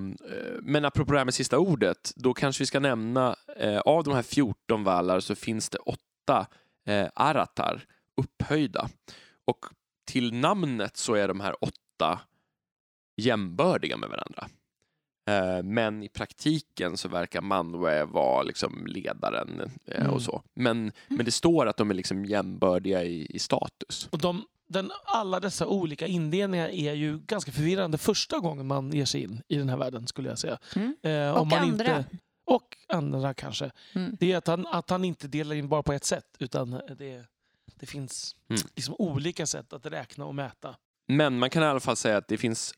men apropå det här med sista ordet, då kanske vi ska nämna eh, av de här 14 valar så finns det åtta eh, aratar upphöjda. Och till namnet så är de här åtta jämbördiga med varandra. Eh, Men i praktiken så verkar Manwe vara liksom ledaren eh, Mm. och så. Men, men det står att de är liksom jämbördiga i, i status. Och de, den, alla dessa olika indelningar är ju ganska förvirrande första gången man ger sig in i den här världen skulle jag säga. Mm. Eh, Och om man andra. Inte, och andra kanske. Mm. Det är att han, att han inte delar in bara på ett sätt utan det, det finns Mm. liksom olika sätt att räkna och mäta. Men man kan i alla fall säga att det finns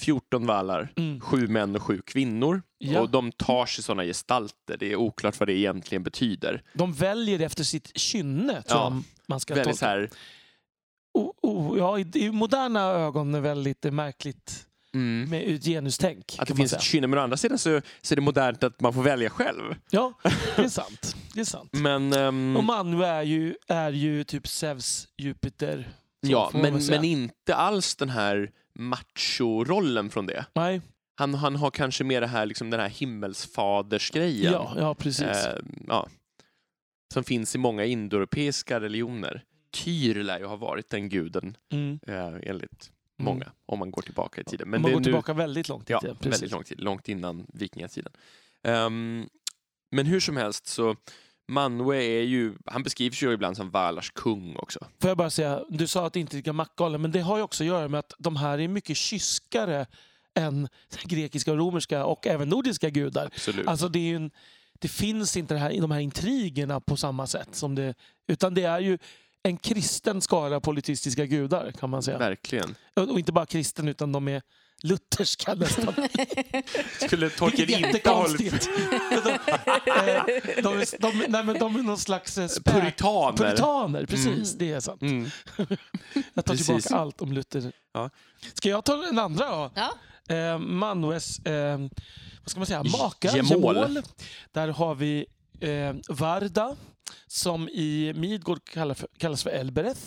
14 valar, Mm. sju män och sju kvinnor. Ja. Och de tar sig sådana gestalter. Det är oklart vad det egentligen betyder. De väljer efter sitt kynne tror Ja. man ska Väldigt tolka. här, Oh, oh, ja, i, moderna ögon är väldigt eh, märkligt mm, med ett genustänk. att det finns ett kynne. Men å andra sidan så, så är det modernt att man får välja själv. Ja, det är [LAUGHS] sant. Det är sant. Men, ehm, Och Manu är ju, är ju typ Zeus, Jupiter. Ja, men, men inte alls den här macho-rollen från det. Nej, Han, han har kanske mer det här, liksom den här himmelsfadersgrejen. ja, ja precis. Eh, ja, som finns i många indoeuropeiska religioner. Tyr lär ju ha varit den guden Mm. eh, enligt Mm. många, om man går tillbaka i tiden. Men man går nu, tillbaka väldigt långt i ja, tiden. Precis. väldigt lång tid, långt innan vikingatiden. Ehm, men hur som helst så Manwe är ju, han beskrivs ju ibland som Valars kung också. Får jag bara säga, du sa att det inte är mackgalen, men det har ju också att göra med att de här är mycket kyskare än grekiska och romerska och även nordiska gudar. Absolut. Alltså det, är ju en, det finns inte det här, de här intrigerna på samma sätt. som det, Utan det är ju en kristen skara polyteistiska gudar kan man säga. Verkligen. Och inte bara kristen utan de är lutherska nästan. [LAUGHS] Skulle är inte ha hållit de, de, är- de, nej, men de är någon slags eh, spä- puritaner? Puritaner, precis. Det är sant. Mm. [LAUGHS] Jag tar Precis. tillbaka allt om Luther. Ja. Ska jag ta den andra då? Ja. Eh, Manues eh, vad ska man säga, maka, Gemål. gemål. Där har vi eh, Varda som i Midgård kallas för, kallas för Elbereth.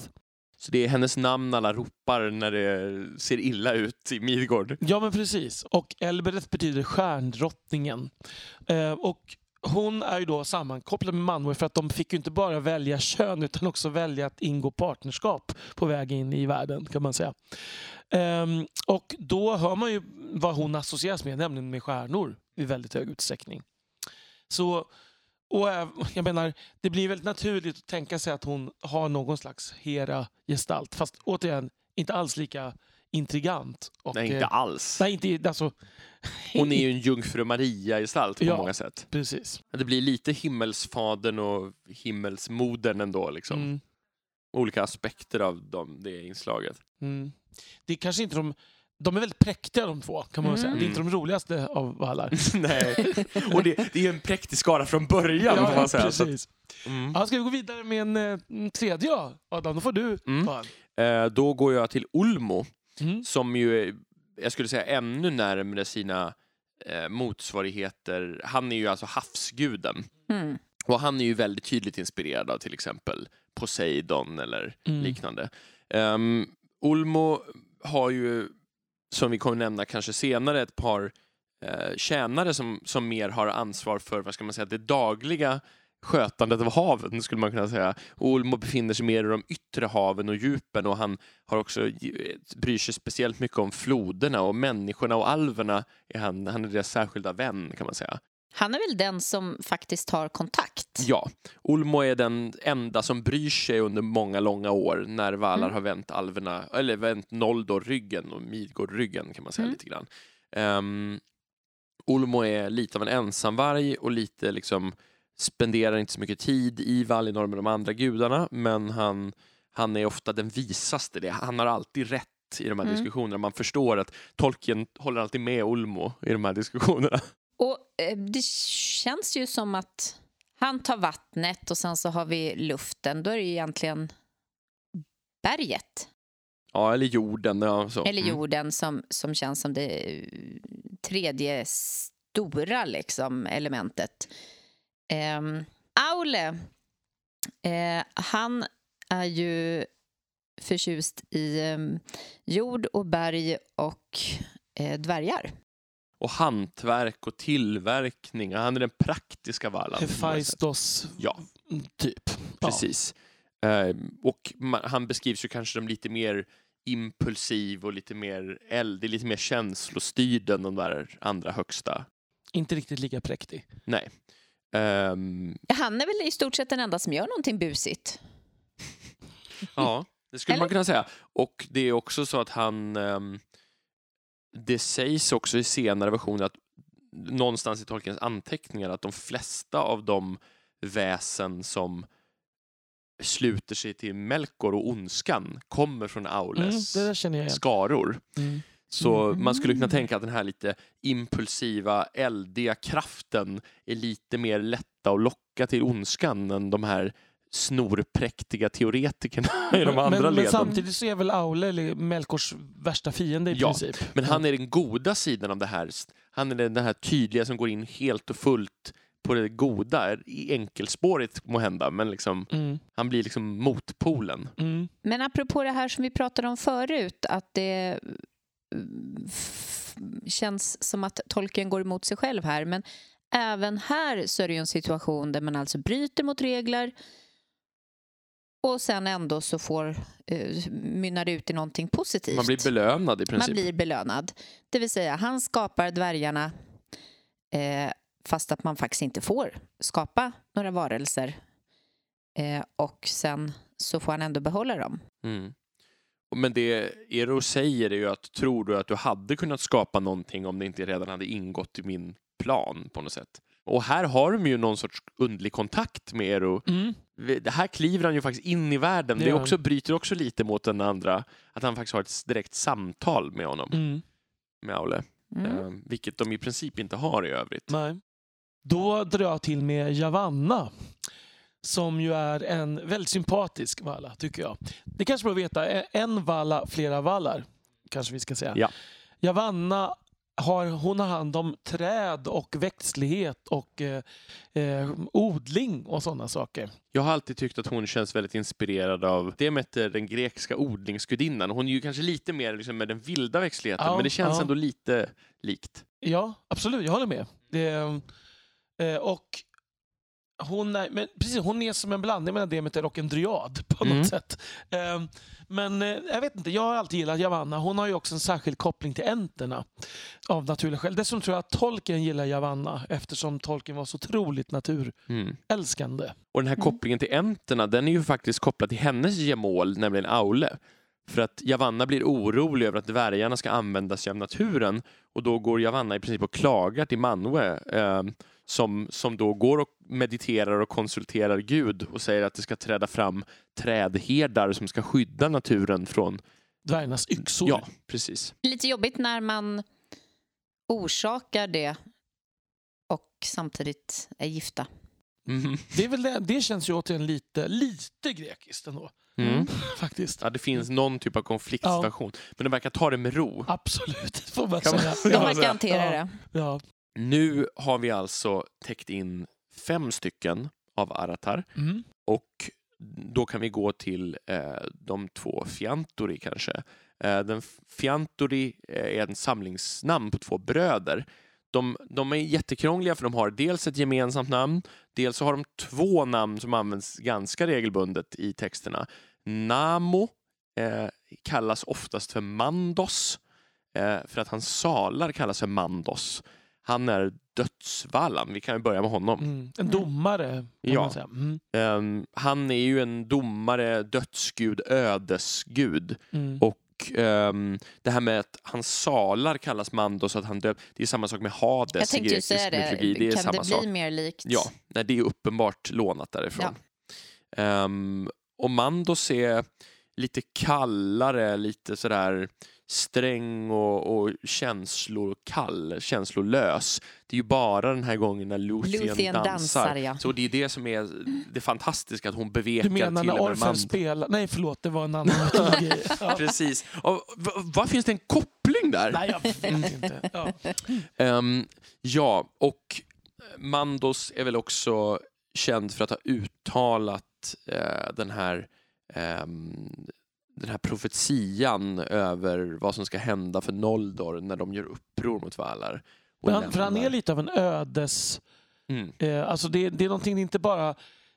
Så det är hennes namn alla ropar när det ser illa ut i Midgård. Ja men precis. Och Elbereth betyder stjärndrottningen. Eh, och hon är ju då sammankopplad med Manwe för att de fick ju inte bara välja kön utan också välja att ingå partnerskap på väg in i världen kan man säga. Ehm, och då hör man ju vad hon associeras med, nämligen med stjärnor i väldigt hög utsträckning. Så, och [LAUGHS] jag menar, det blir väldigt naturligt att tänka sig att hon har någon slags Hera-gestalt. Fast återigen, inte alls lika intrigant. Och, Nej, inte eh, alls. Nej, inte alltså... [LAUGHS] Hon är ju en jungfru Maria-gestalt på Ja. många sätt. Precis. Det blir lite himmelsfadern och himmelsmodern ändå. Liksom. Mm, Olika aspekter av dem, det inslaget. mm. Det är kanske inte de... De är väldigt präktiga de två, kan man väl säga. Det är inte de roligaste av vallar. [LAUGHS] Nej, och det, det är en präktig skara från början får man säga. Så att, precis. mm. Ja, ska vi gå vidare med en, eh, en tredje? Adam, då får du Mm. Eh, då går jag till Ulmo, Mm. som ju är, jag skulle säga ännu närmare sina eh, motsvarigheter. Han är ju alltså havsguden. Mm. Och han är ju väldigt tydligt inspirerad av till exempel Poseidon eller Mm. liknande. Um, Ulmo har ju, som vi kommer nämna kanske senare, ett par eh, tjänare som, som mer har ansvar för vad ska man säga, det dagliga skötandet av haven, skulle man kunna säga. Olmo befinner sig mer i de yttre haven och djupen och han har också bryr sig speciellt mycket om floderna och människorna och alverna. Är han, han är deras särskilda vän, kan man säga. Han är väl den som faktiskt har kontakt? Ja, Ulmo är den enda som bryr sig under många långa år när Valar Mm. har vänt alverna, eller vänt Noldor ryggen och Midgård ryggen kan man säga Mm. lite grann. Um, Ulmo är lite av en ensamvarg och lite liksom spenderar inte så mycket tid i Valinor med de andra gudarna men han, han är ofta den visaste. Det- Han har alltid rätt i de här Mm. diskussionerna. Man förstår att Tolkien håller alltid med Ulmo i de här diskussionerna. Och eh, det känns ju som att han tar vattnet och sen så har vi luften. Då är det ju egentligen berget Ja, eller jorden. Ja, så. eller Mm. jorden som, som känns som det eh, tredje stora liksom, elementet. Um, Aule, eh, han är ju förtjust i em, jord och berg och eh, dvärgar. Och hantverk och tillverkning. Han är den praktiska Valan. Hephaistos, Ja. typ. Precis. Eh, och man, han beskrivs ju kanske som lite mer impulsiv och lite mer eldig, lite mer känslostyrd än de där andra högsta. Ja, inte riktigt lika präktig. Nej. Ehm, Han är väl i stort sett den enda som gör någonting busigt. [LAUGHS] ja, det skulle man kunna säga. Och det är också så att han... ehm, det sägs också i senare versioner att någonstans i Tolkiens anteckningar att de flesta av de väsen som sluter sig till Melkor och ondskan kommer från Mm, Aules igen. skaror. Mm. Så Mm. man skulle kunna tänka att den här lite impulsiva, eldiga kraften är lite mer lätta att locka till ondskan än de här snorpräktiga teoretikerna [LAUGHS] i de Men, andra men, men leden. samtidigt så är väl Aule eller Melkors värsta fiende i Ja, princip. Men han är den goda sidan av det här. Han är den här tydliga som går in helt och fullt på det goda, i enkelspårigt må hända, men liksom, Mm. han blir liksom motpolen. Mm. Men apropå det här som vi pratade om förut, att det f- känns som att tolken går emot sig själv här. Men även här så är det ju en situation där man alltså bryter mot regler och sen ändå så får, uh, mynnar det ut i någonting positivt. Man blir belönad i Man princip. blir belönad. Det vill säga, han skapar dvärgarna eh, fast att man faktiskt inte får skapa några varelser. Eh, och sen så får han ändå behålla dem. Mm. Men det Ero säger är ju att tror du att du hade kunnat skapa någonting om det inte redan hade ingått i min plan på något sätt? Och här har de ju någon sorts underlig kontakt med Ero. Mm. Det här kliver han ju faktiskt in i världen. Det Det också, bryter också lite mot den andra, att han faktiskt har ett direkt samtal med honom, Mm. med Aule. Mm. Eh, vilket de i princip inte har i övrigt. Nej. Då drar jag till med Javanna. Som ju är en väldigt sympatisk valla, tycker jag. Det kanske bör veta, en valla, flera vallar. Kanske vi ska säga. Ja. Javanna har, hon har hand om träd och växtlighet och eh, eh, odling och sådana saker. Jag har alltid tyckt att hon känns väldigt inspirerad av Demeter, den grekiska odlingsgudinnan. Hon är ju kanske lite mer liksom med den vilda växtligheten, Ja, men det känns ja. ändå lite likt. Ja, absolut. Jag håller med. Det, eh, och hon är, men precis, hon är som en blandning mellan Demeter och en dryad på något Mm. sätt. Eh, men eh, jag vet inte, jag har alltid gillat Javanna. Hon har ju också en särskild koppling till enterna av naturliga skäl. Dessutom tror jag att Tolkien gillar Javanna eftersom Tolkien var så otroligt naturälskande. Mm. Och den här Mm. kopplingen till enterna, den är ju faktiskt kopplad till hennes gemål, nämligen Aule. För att Javanna blir orolig över att dvärgarna ska använda sig av naturen och då går Javanna i princip och klagar till Manwe eh, som, som då går och mediterar och konsulterar Gud och säger att det ska träda fram trädherdar som ska skydda naturen från... Dvärgarnas yxor. Ja, precis. Lite jobbigt när man orsakar det och samtidigt är gifta. Mhm. Det, är väl det, det känns ju återigen lite, lite grekiskt ändå. Mm. Faktiskt. Ja, det finns någon typ av konfliktsituation, men de verkar ta det med ro. Absolut, [LAUGHS] får man säga. Ja, De verkar hantera ja. det. Ja. Nu har vi alltså täckt in fem stycken av Aratar Mm. och då kan vi gå till eh, de två Fiantori kanske. Eh, den Fiantori eh, är en samlingsnamn på två bröder. De, de är jättekrångliga för de har dels ett gemensamt namn, dels så har de två namn som används ganska regelbundet i texterna. Namo eh, kallas oftast för Mandos eh, för att hans salar kallas för Mandos. Han är dödsvallan, vi kan ju börja med honom. Mm. En domare, kan Ja. man säga. Mm. Ehm, han är ju en domare, dödsgud, ödesgud. Mm. Och ehm, det här med att hans salar kallas Mandos, att han döp, det är samma sak med Hades Jag i tänkte ju säga det. mytologi. Det är kan samma det bli sak. mer likt? Ja, nej, det är uppenbart lånat därifrån. Ehm, och Mandos är lite kallare, lite sådär sträng och, och känslokall, känslolös. Det är ju bara den här gången när Luthien, Luthien dansar. dansar, ja. Så det är det som är det fantastiska, att hon bevekar Du menar till när Mand. spelar... Nej, förlåt, det var en annan [LAUGHS] mytologi. Ja. [LAUGHS] Precis. Och, vad finns det en koppling där? Nej, jag vet inte. Ja. [LAUGHS] Ehm, ja, och Mandos är väl också känd för att ha uttalat eh, den här ehm, den här profetian över vad som ska hända för Noldor när de gör uppror mot Valar. Men han, för han är lite av en ödes... Mm. Eh, alltså det, det är någonting, det är inte bara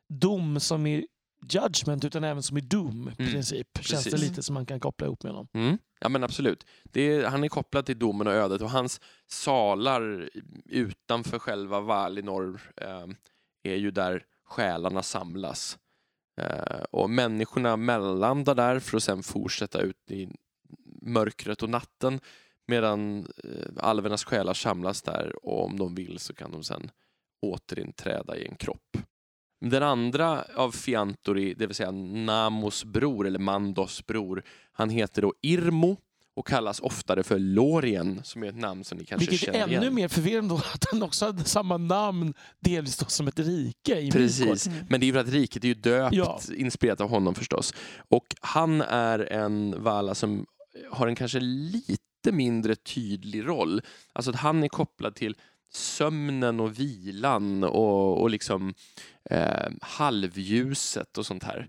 dom som i judgment utan även som i doom i Mm, princip. Känns det precis. lite som man kan koppla ihop med honom. Mm. Ja men absolut. Är, han är kopplad till domen och ödet och hans salar utanför själva Valinor eh, är ju där själarna samlas. Eh, och människorna mellanlandar där för att sen fortsätta ut i mörkret och natten medan eh, alvernas själar samlas där och om de vill så kan de sen återinträda i en kropp. Den andra av Fiantori, det vill säga Namos bror eller Mandos bror, han heter då Irmo och kallas oftare för Lorien som är ett namn som ni kanske Vilket är känner ännu igen. mer förvirrande då att han också hade samma namn delvis då som ett rike i Precis, Midgård. men det är ju för att riket är ju döpt, Ja. inspirerat av honom förstås. Och han är en Vala som har en kanske lite mindre tydlig roll. Alltså att han är kopplad till sömnen och vilan och, och liksom eh, halvljuset och sånt här.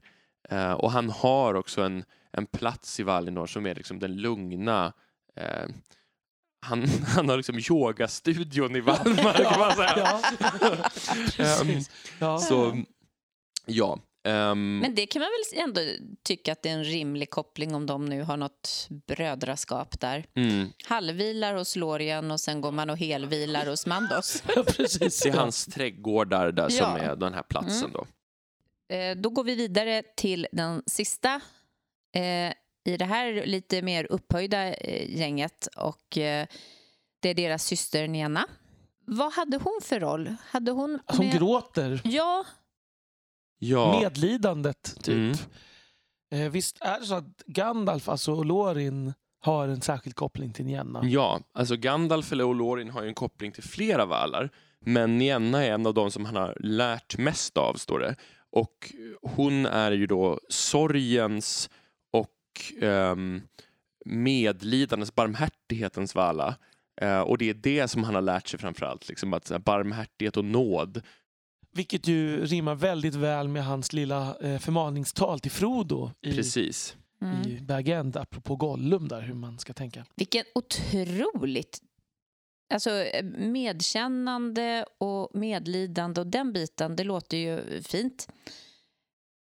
Eh, och han har också en, en plats i Valinor som är liksom den lugna eh, han, [LAUGHS] han har liksom yogastudion i Valdemar kan man säga. Ja. [LAUGHS] Precis. Ja. Så ja. ehm, Men det kan man väl ändå tycka att det är en rimlig koppling om de nu har något brödraskap där. mm, Halvvilar hos Lorien och sen går man och helvilar hos Mandos. [LAUGHS] Ja, precis. det är hans trädgårdar där som Ja. är den här platsen då. Eh, Då går vi vidare till den sista eh, i det här lite mer upphöjda eh, gänget och eh, det är deras syster Nena. Vad hade hon för roll? Hade hon... Som med- gråter. Ja, Ja, Medlidandet, typ. Mm. Eh, visst är det så att Gandalf, alltså Lorin, har en särskild koppling till Nienna? ja, alltså Gandalf eller Olorin har ju en koppling till flera valar. Men Nienna är en av de som han har lärt mest av, står det. Och hon är ju då sorgens och ehm, medlidandets, barmhärtighetens vala. Eh, och det är det som han har lärt sig framförallt, liksom att så här, barmhärtighet och nåd. Vilket ju rimmar väldigt väl med hans lilla eh, förmaningstal till Frodo i, Precis. mm. i Bag End, apropå Gollum där, hur man ska tänka. vilken otroligt... Alltså eh, medkännande och medlidande och den biten, det låter ju fint.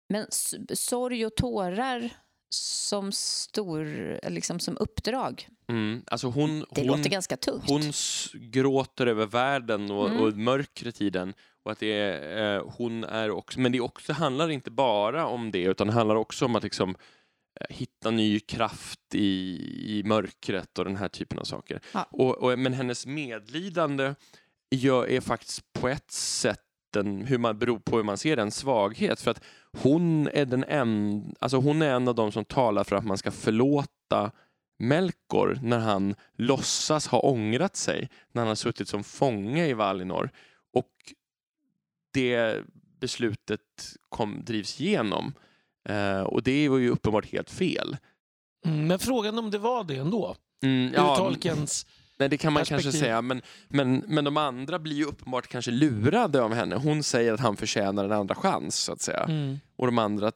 Men sorg och tårar som stor, liksom som uppdrag, Mm. Alltså hon, det hon, låter ganska tungt. hon gråter över världen och, Mm. och mörkret i den. Och att det är, eh, hon är också, men det också handlar inte bara om det utan det handlar också om att liksom, eh, hitta ny kraft i, i mörkret och den här typen av saker. Ja. Och, och, men hennes medlidande gör, är faktiskt på ett sätt en, hur man beror på hur man ser det, en svaghet. För att hon är, den en, alltså hon är en av de som talar för att man ska förlåta Melkor när han låtsas ha ångrat sig när han har suttit som fånge i Valinor. Och det beslutet kom, drivs igenom. Eh, och det var ju uppenbart helt fel. Mm, men frågan om det var det ändå? Mm, Ur ja, Tolkiens... nej, det kan man kanske säga. Men, men, men de andra blir ju uppenbart kanske lurade av henne. Hon säger att han förtjänar en andra chans, så att säga. Mm. Och de andra,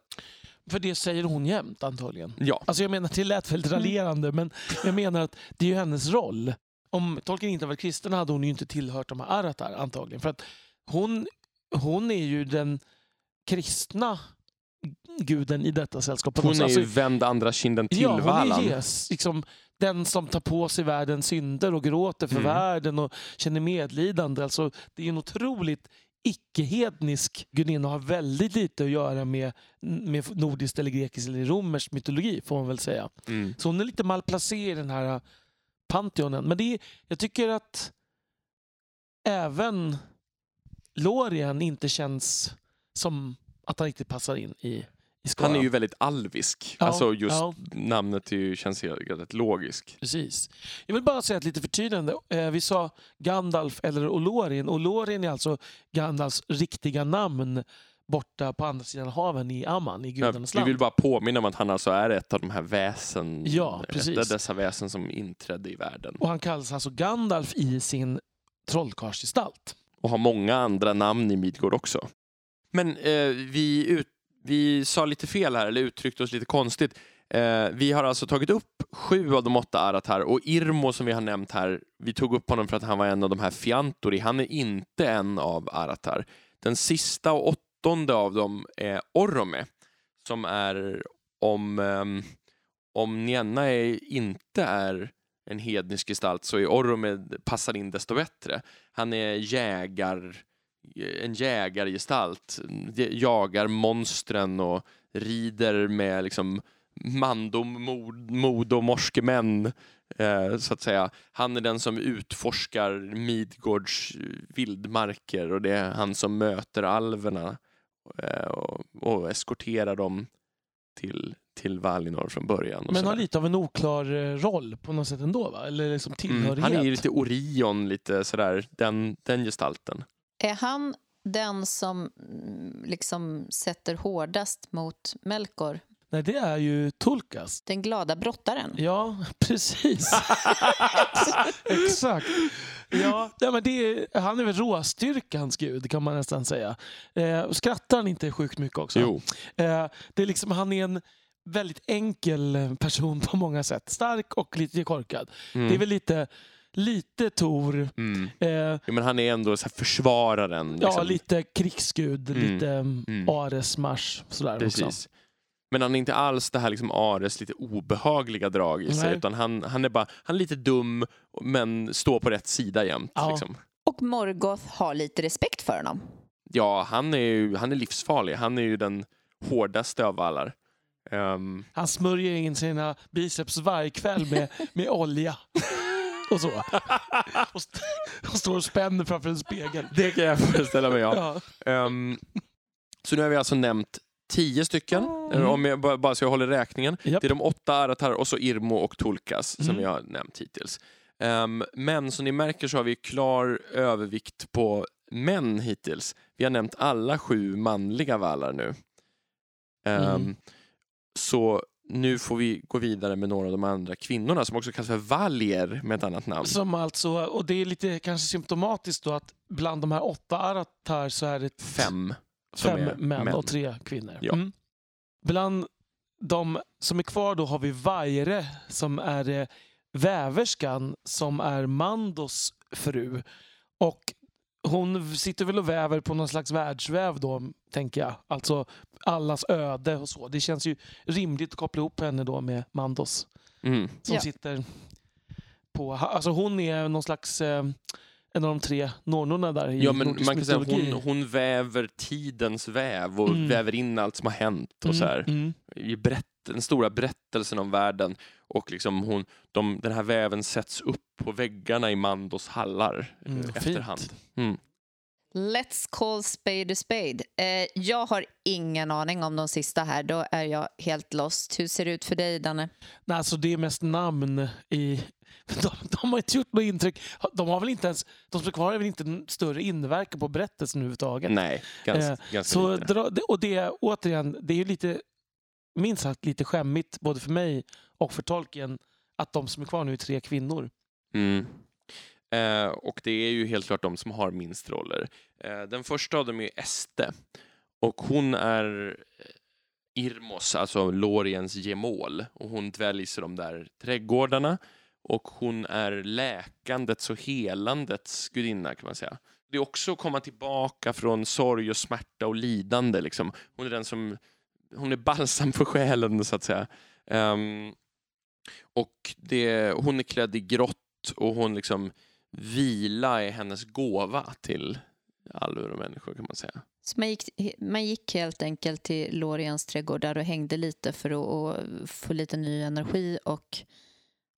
För det säger hon jämt antagligen. ja. Alltså jag menar, det lät väldigt raljerande, men jag menar att det är ju hennes roll. Om Tolkien inte varit kristen hade hon ju inte tillhört de här Aratar antagligen. För att hon, hon är ju den kristna guden i detta sällskap. Hon är ju Alltså, vänd andra kinden till ja, hon Valan. är yes, liksom, den som tar på sig världens synder och gråter för Mm. världen och känner medlidande. Alltså, det är en otroligt icke-hednisk gudinna och har väldigt lite att göra med, med nordisk eller grekisk eller romersk mytologi får man väl säga. Mm. Så hon är lite malplacerad i den här Pantheonen. Men det är, jag tycker att även Lorien inte känns som att han riktigt passar in i. Han är ju väldigt alvisk. Ja, alltså just ja. namnet är ju, känns rätt logiskt. Precis. Jag vill bara säga ett lite förtydligande. Eh, vi sa Gandalf eller Olorin. Olorin är alltså Gandalfs riktiga namn borta på andra sidan haven i Amman, i gudarnas vi land. vill bara påminna om att han alltså är ett av de här väsen, Ja, ett precis. dessa väsen som inträdde i världen. Och han kallas alltså Gandalf i sin trollkarlsgestalt. Och har många andra namn i Midgård också. Men eh, vi, ut, vi sa lite fel här, eller uttryckte oss lite konstigt. Eh, vi har alltså tagit upp sju av de åtta Aratar och Irmo som vi har nämnt här, vi tog upp honom för att han var en av de här Fiantori. Han är inte en av Aratar. Den sista och åttonde av dem är Orome som är om, eh, om Nienna är, inte är en hednisk gestalt så är Orome passar in desto bättre. Han är jägar, en jägargestalt, jagar monstren och rider med liksom mandom, mod, mod och morskemän, eh, så att säga. Han är den som utforskar Midgårds vildmarker och det är han som möter alverna eh, och, och eskorterar dem till, till Valinor från början. Men har lite av en oklar eh, roll på något sätt ändå, va? Eller liksom tillhörighet. Mm, han är ju lite Orion, lite sådär, den, den gestalten. Är han den som mm, liksom sätter hårdast mot Melkor? Nej, det är ju Tulkas. Den glada brottaren. Ja, [LAUGHS] precis. [LAUGHS] Exakt. Ja, ja men det är, han är väl råstyrkans gud kan man nästan säga. Eh, skrattar han inte sjukt mycket också? Jo. Eh, det är liksom, han är en väldigt enkel person på många sätt. Stark och lite korkad. Mm. Det är väl lite lite Tor. Mm. Eh, ja, men han är ändå så försvararen. Liksom. Ja, lite krigsgud, mm. lite mm. Ares Mars. Sådär Precis. Också. Men han är inte alls det här liksom Ares lite obehagliga drag i sig. Utan han, han är bara han är lite dum men står på rätt sida jämt. Ja. Liksom. Och Morgoth har lite respekt för honom. Ja, han är, ju, han är livsfarlig. Han är ju den hårdaste av alla. Um... Han smörjer in sina biceps varje kväll med, med olja. [LAUGHS] [LAUGHS] och så. Och, st och står och spänner framför en spegel. Det kan jag föreställa mig, ja. ja. Um, så nu har vi alltså nämnt tio stycken, mm. om jag, bara så jag håller räkningen. Yep. Det är de åtta Aratar och så Irmo och Tulkas mm. som jag har nämnt hittills. Um, men som ni märker så har vi klar övervikt på män hittills. Vi har nämnt alla sju manliga valar nu. Um, mm. Så nu får vi gå vidare med några av de andra kvinnorna som också kallas för valjer med ett annat namn. Som alltså, och det är lite kanske symptomatiskt då att bland de här åtta aratar så är det fem, fem män, män, och tre kvinnor. Ja. Mm. Bland de som är kvar då har vi Vajre som är eh, väverskan som är Mandos fru. Och hon sitter väl och väver på någon slags världsväv då, tänker jag. Alltså allas öde och så. Det känns ju rimligt att koppla ihop henne då med Mandos. Mm. Som ja. sitter på... Alltså hon är någon slags... Eh, en av de tre nornorna där i Ja, men man kan säga hon, hon väver tidens väv och mm. väver in allt som har hänt och mm. så här. Mm. I berätt, den stora berättelsen om världen. Och liksom hon, de, den här väven sätts upp på väggarna i Mandos hallar mm, efterhand. Mm. Let's call spade a spade. Eh, jag har ingen aning om de sista här. Då är jag helt lost. Hur ser det ut för dig, Danne? Nej, alltså det är mest namn i... [LAUGHS] De, de har inte gjort något intryck. De har väl inte ens... De som är kvar har väl inte en större inverkan på berättelsen överhuvudtaget. Nej, ganska, eh, ganska så lite. Och det, återigen, det är ju lite... Minst sagt lite skämmigt, både för mig och för tolken, att de som är kvar nu är tre kvinnor. Mm. Eh, och det är ju helt klart de som har minst roller. Eh, den första av dem är Este och hon är eh, Irmos, alltså Loriens gemål och hon dväljs i de där trädgårdarna och hon är läkandets och helandets gudinna kan man säga. Det är också att komma tillbaka från sorg och smärta och lidande. Liksom. Hon är den som hon är balsam för själen så att säga. Um, och det, hon är klädd i grått och hon liksom vila är hennes gåva till alver och människor kan man säga. Så man gick, man gick helt enkelt till Loriens trädgårdar och hängde lite för att, att få lite ny energi och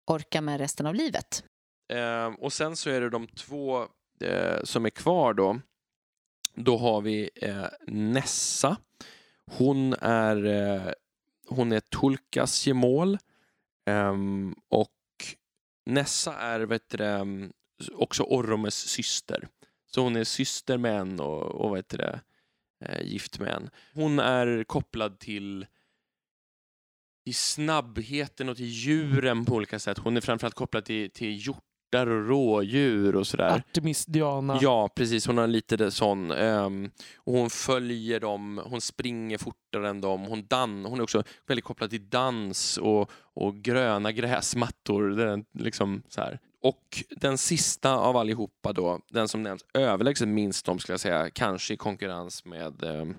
orka med resten av livet. Eh, och sen så är det de två eh, som är kvar då. Då har vi eh, Nessa. Hon är, eh, hon är Tulkas gemål. Ehm, och Nessa är vet du, ehm, också Orromes syster. Så hon är syster med en och, och vad heter det, eh, gift med en. Hon är kopplad till, i snabbheten och till djuren på olika sätt. Hon är framförallt kopplad till, till hjort hjortar och rådjur och sådär. Artemis, Diana. Ja, precis. Hon har lite sån. ehm, och hon följer dem, hon springer fortare än dem. Hon, dan hon är också väldigt kopplad till dans och, och gröna gräsmattor. Det är liksom så här. Och den sista av allihopa då, den som nämns överlägset minst om skulle jag säga, kanske i konkurrens med, ehm,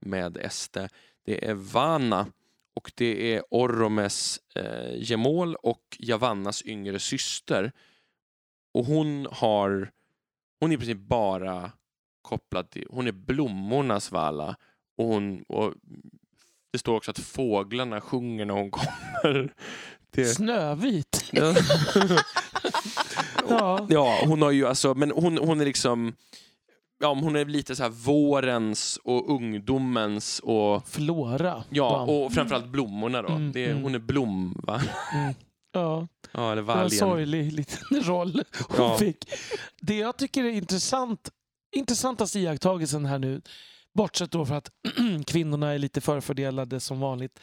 med Este, det är Vana. Och det är Oromes eh, gemol och Javannas yngre syster. Och hon har, hon är i princip bara kopplad till, hon är blommornas Vala. Och hon, och det står också att fåglarna sjunger när hon [LAUGHS] kommer. Det, Snövit. ja. Ja. hon har ju alltså, men hon, hon är liksom, ja hon är lite så här vårens och ungdomens och Flora. Ja, och framförallt blommorna då. Mm, det mm. hon är blom, va? Mm. Ja, Ja, eller var en sorglig liten [LAUGHS] roll hon Ja. fick. Det jag tycker är intressant, intressantaste iakttagelsen här nu, bortsett då för att [CLEARS THROAT] kvinnorna är lite förfördelade som vanligt,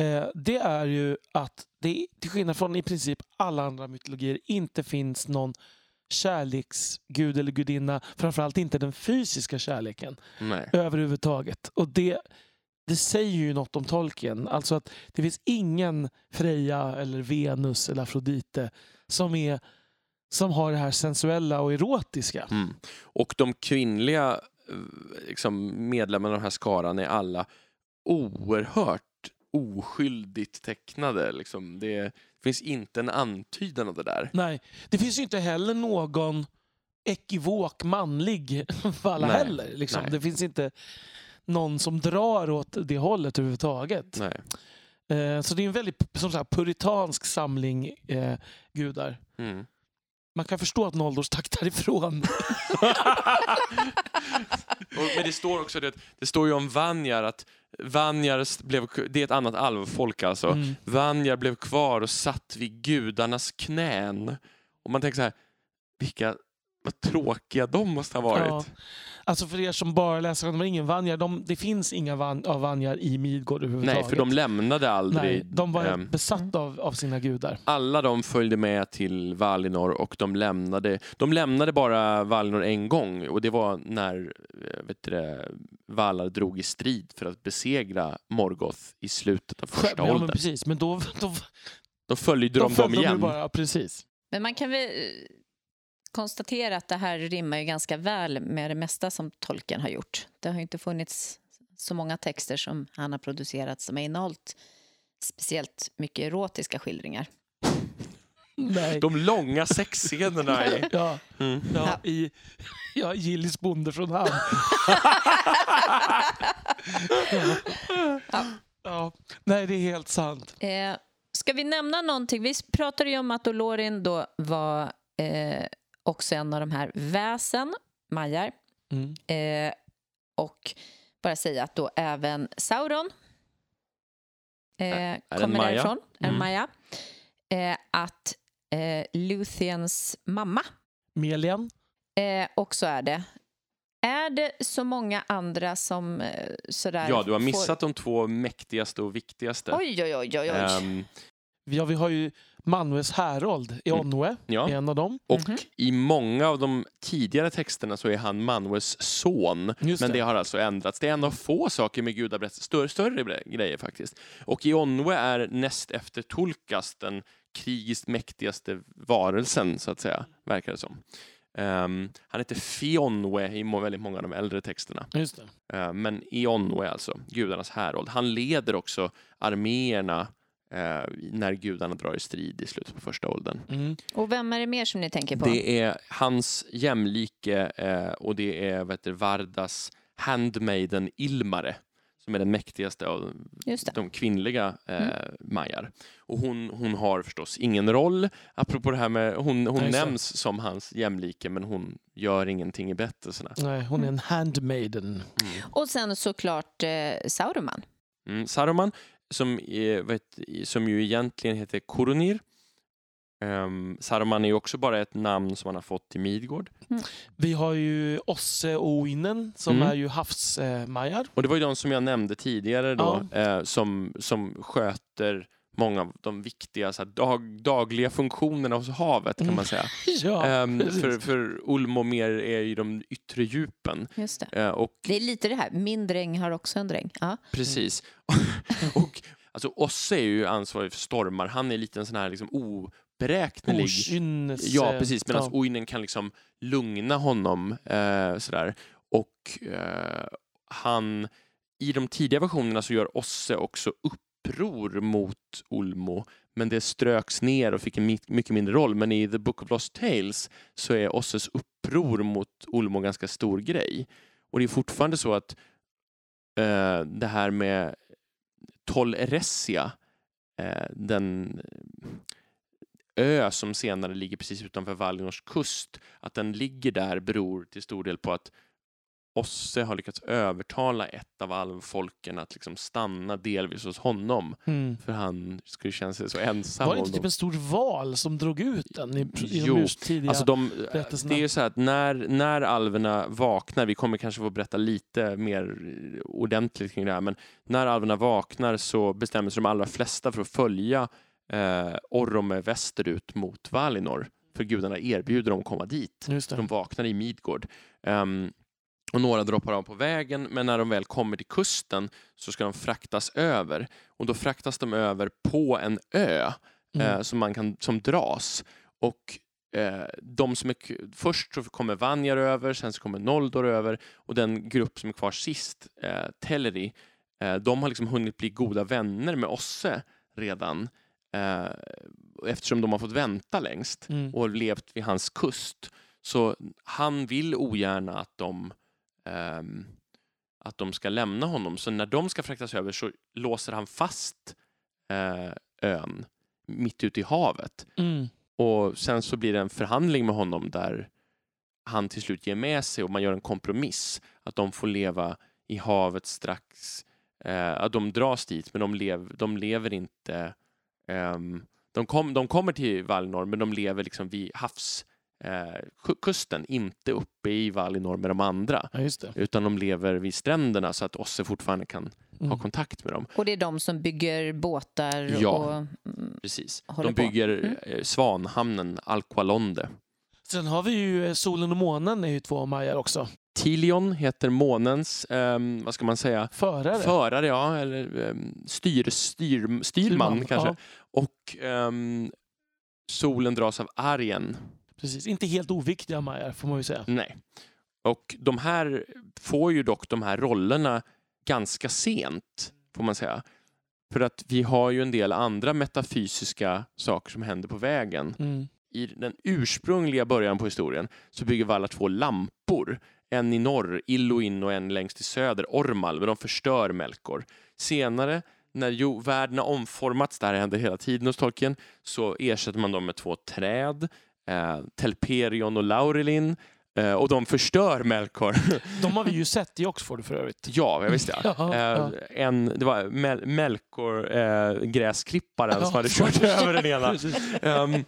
eh, det är ju att det till skillnad från i princip alla andra mytologier inte finns någon kärleksgud eller gudinna, framförallt inte den fysiska kärleken Nej. överhuvudtaget. Och det, det säger ju något om Tolkien. Alltså att det finns ingen Freja eller Venus eller Afrodite som, är, som har det här sensuella och erotiska. Mm. Och de kvinnliga eh, liksom, medlemmarna av den här skaran är alla oerhört oskyldigt tecknade. Liksom. Det finns inte en antydan av det där. Nej, det finns ju inte heller någon ekivok manlig [LAUGHS] Nej, heller. Liksom. Det finns inte någon som drar åt det hållet överhuvudtaget. Nej. Eh, så det är en väldigt som sagt, puritansk samling eh, gudar. Mm. Man kan förstå att Noldor stack därifrån. [LAUGHS] [LAUGHS] Och, men det står också det, det står ju om Vanjar att Vanjar blev, det är ett annat alvfolk alltså. Mm. Vanjar blev kvar och satt vid gudarnas knän. Och man tänker så här, vilka, vad tråkiga de måste ha varit. Ja. Alltså för er som bara läser om ringen, Vanjar, de, det finns inga van, av Vanjar i Midgård överhuvudtaget. Nej, för de lämnade aldrig. Nej, de var ehm, besatta av, av sina gudar. alla de följde med till Valinor och de lämnade, de lämnade bara Valinor en gång och det var när eh, vet du, det, Valar drog i strid för att besegra Morgoth i slutet av första ja, men åldern. precis. Men då, då, Då följde då de dem följde de ju igen. bara, ja, precis. Men man kan väl eh, konstatera att det här rimmar ju ganska väl med det mesta som Tolkien har gjort. Det har ju inte funnits så många texter som han har producerat som har innehållit speciellt mycket erotiska skildringar. Nej. De långa sexscenerna i... [LAUGHS] Ja, Mm. ja, i ja, Gillis bonde från Hamn. ja. Ja. Nej, det är helt sant. Eh, ska vi nämna någonting? Vi pratade ju om att Olorin då var eh, också en av de här väsen, majar. Mm. Eh, och bara säga att då även Sauron eh, en kommer maja. därifrån, en Mm. maja. Eh, att eh, Luthiens mamma Melian? eh, också är det. Är det så många andra som eh, sådär... Ja, du har får- missat de två mäktigaste och viktigaste. Oj, oj, oj, oj. oj. Ja, vi har ju Manuels härold i Mm. Onwe, ja. är en av dem. Och Mhm. i många av de tidigare texterna så är han Manuels son. Just Men det. det har alltså ändrats. Det är en av få saker med gudaberättelser, större, större grejer faktiskt. Och Ionwe är näst efter Tulkas den krigiskt mäktigaste varelsen, så att säga, verkar det som. Ehm, han heter Fionwe i väldigt många av de äldre texterna. Just det. Uh, men Ionwe alltså, gudarnas härold. Han leder också arméerna eh, när gudarna drar i strid i slutet på första åldern. Mm. Och vem är det mer som ni tänker på? Det är hans jämlike eh, och det är vet du, Vardas handmaiden Ilmare som är den mäktigaste av de kvinnliga eh, Mm. majar. Och hon, hon har förstås ingen roll, apropå det här med, hon, hon Nej, nämns som hans jämlike men hon gör ingenting i berättelserna. Nej, hon är en handmaiden. Mm. Och sen såklart eh, Sauroman. Mm. Saruman, som, är, vet, som ju egentligen heter Koronir. Um, Saruman är ju också bara ett namn som han har fått i Midgård. Vi har ju Osse och Oinen som Mm. är ju havsmajar. Och det var ju de som jag nämnde tidigare då, eh, som, som sköter många av de viktiga så dag, dagliga funktionerna hos havet kan man säga. [LAUGHS] Ja, precis. för, för Ulmo mer är i de yttre djupen. Just det. Eh, och det är lite det här, min dräng har också en dräng. Ja. Precis. [LAUGHS] och, alltså, Osse är ju ansvarig för stormar. Han är lite en sån här liksom, oberäknelig... Okynnes... Ja, eh, precis. Medan ja. Oinen kan liksom lugna honom. Eh, sådär. Och eh, han... I de tidiga versionerna så gör Osse också uppror mot Ulmo. Men det ströks ner och fick en mycket mindre roll. Men i The Book of Lost Tales så är Osses uppror mot Ulmo en ganska stor grej. Och det är fortfarande så att eh, det här med Tol eh, den ö som senare ligger precis utanför Valinors kust, att den ligger där beror till stor del på att Osse har lyckats övertala ett av alvfolken att liksom stanna delvis hos honom. Mm. För han skulle känna sig så ensam. Var det inte typ en stor val som drog ut den i, i Jo, de urtidiga... Alltså de, det är ju så att när, när alverna vaknar, vi kommer kanske få berätta lite mer ordentligt kring det här, men när alverna vaknar så bestämmer sig de allra flesta för att följa eh, Orome västerut mot Valinor. För gudarna erbjuder dem att komma dit. De vaknar i Midgård. Ehm, och några droppar av på vägen, men när de väl kommer till kusten så ska de fraktas över. Och då fraktas de över på en ö Mm. eh, som, man kan, som dras. Och eh, de som är, först så kommer Vanjar över, sen så kommer Noldor över och den grupp som är kvar sist, eh, Teleri, eh, de har liksom hunnit bli goda vänner med Osse redan eh, eftersom de har fått vänta längst Mm. och levt vid hans kust. Så han vill ogärna att de att de ska lämna honom. Så när de ska fraktas över så låser han fast eh, ön mitt ute i havet. Mm. Och sen så blir det en förhandling med honom där han till slut ger med sig och man gör en kompromiss. Att de får leva i havet strax. Eh, att de dras dit men de, lev, de lever inte... ehm, de, kom, de kommer till Valinor men de lever liksom vid havskusten, eh, ku- kusten, inte uppe i Valinor med de andra. Ja, just det. Utan de lever vid stränderna så att Osse fortfarande kan Mm. ha kontakt med dem. Och det är de som bygger båtar Ja. och... mm, Precis. De bygger Mm. eh, Svanhamnen, Alqualonde. Sen har vi ju eh, solen och månen är ju två majar också. Tilion heter månens, ehm, vad ska man säga, Förare. förare, ja, eller um, styr, styr, styrman kanske. Ja, Och ehm, solen dras av Arjen. Precis. Inte helt oviktiga majar får man ju säga. Nej. Och de här får ju dock de här rollerna ganska sent, får man säga. För att vi har ju en del andra metafysiska saker som händer på vägen. Mm. I den ursprungliga början på historien så bygger Valar två lampor. En i norr, Illuin, och en längst i söder, Ormal, men de förstör Melkor. Senare, när jo, världen har omformats, det här händer hela tiden hos Tolkien, så ersätter man dem med två träd, eh, Telperion och Laurelin, eh, och de förstör Melkor. [LAUGHS] De har vi ju [LAUGHS] sett i Oxford för övrigt. ja, jag visste ja. [LAUGHS] Ja, Eh, ja. en, det var Mel- Melkor, eh, gräsklipparen, som Ja, hade kört över den ena. Ehm,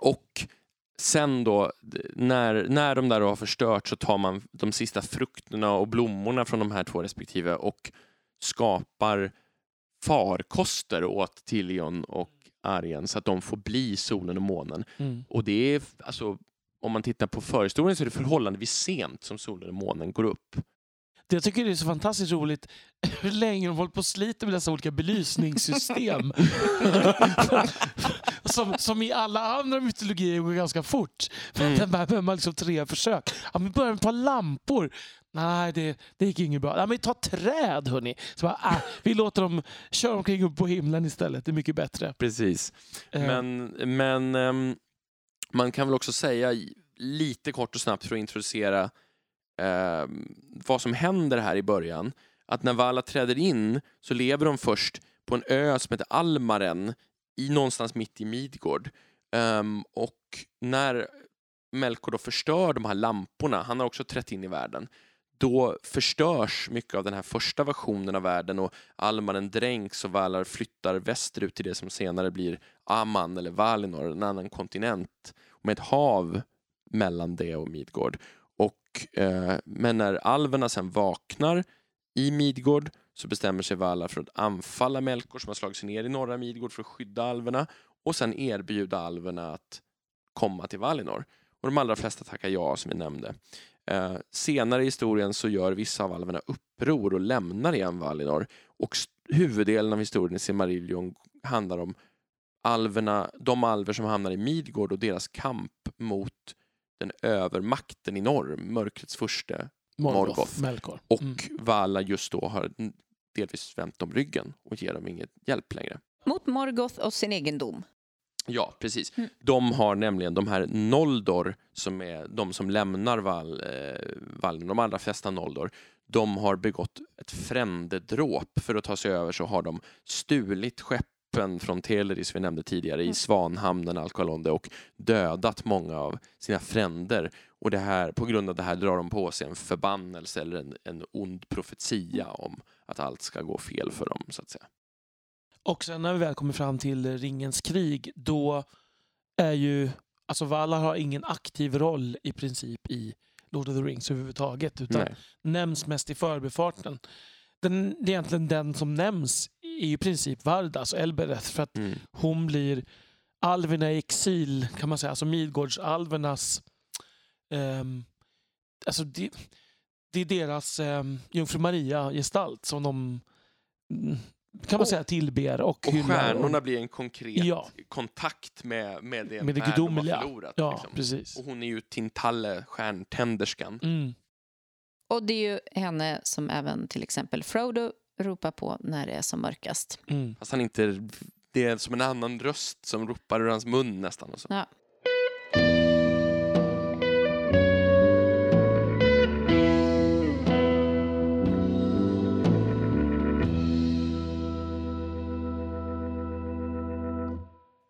och sen då, när, när de där har förstört så tar man de sista frukterna och blommorna från de här två respektive och skapar farkoster åt Tilion och Arjen så att de får bli solen och månen. Mm. Och det är, alltså, om man tittar på förhistorien så är det förhållandevis sent som solen och månen går upp. Det jag tycker det är så fantastiskt roligt [LAUGHS] hur länge de håller på och sliter med dessa olika belysningssystem. [LAUGHS] som, som i alla andra mytologier går ganska fort. Men Mm. den behöver man liksom tre försök. Ja, vi börjar med ett par lampor. Nej, det, det gick inget bra. Ja, men ta träd hörni. Så bara, äh, vi låter dem köra omkring upp på himlen istället. Det är mycket bättre. Precis. Eh, Men, men ehm, man kan väl också säga lite kort och snabbt för att introducera ehm, vad som händer här i början. Att när Vala träder in så lever de först på en ö som heter Almaren i någonstans mitt i Midgård. Ehm, och när Melkor då förstör de här lamporna, han har också trätt in i världen, då förstörs mycket av den här första versionen av världen och Almaren dränks och Valar flyttar västerut till det som senare blir Amman eller Valinor, en annan kontinent med ett hav mellan det och Midgård. Och, eh, men när alverna sen vaknar i Midgård så bestämmer sig Valar för att anfalla Melkor som har slagit sig ner i norra Midgård för att skydda alverna och sen erbjuda alverna att komma till Valinor. Och de allra flesta tackar ja, som vi nämnde. Eh, senare i historien så gör vissa av alverna uppror och lämnar igen Valinor. Och huvuddelen av historien i Silmarillion handlar om alverna, de alver som hamnar i Midgård och deras kamp mot den övermakten i norr, mörkrets furste Morgoth. Melkor. och Mm. Vala just då har delvis vänt dem ryggen och ger dem inget hjälp längre. Mot Morgoth och sin egendom. Ja, precis. Mm. De har nämligen de här Noldor, som är de som lämnar Val, eh, Val, de allra flesta Noldor, de har begått ett frändedråp. För att ta sig över så har de stulit skeppen från Teleris, vi nämnde tidigare, i Mm. Svanhamnen, Alkalonde och dödat många av sina fränder. Och det här, på grund av det här drar de på sig en förbannelse eller en, en ond profetia om att allt ska gå fel för dem, så att säga. Och sen när vi väl kommer fram till Ringens krig, då är ju... Alltså Valar har ingen aktiv roll i princip i Lord of the Rings överhuvudtaget. Utan Nej. nämns mest i förbifarten. Den, det är egentligen den som nämns i princip Varda, alltså Elbereth. För att Mm. hon blir alverna i exil, kan man säga. Alltså Midgårdsalvernas... ehm, alltså det, det är deras um, Jungfru Maria-gestalt som de mm, kan man Och- säga tillber och, Och hyllar. stjärnorna blir en konkret Ja. kontakt med, med det, Med det värld de har förlorat. Ja, liksom. precis. Och hon är ju Tintalle, stjärntänderskan. Mm. Och det är ju henne som även till exempel Frodo ropar på när det är som mörkast. Mm. Fast han inte... Det är som en annan röst som ropar ur hans mun nästan. Och så. Ja.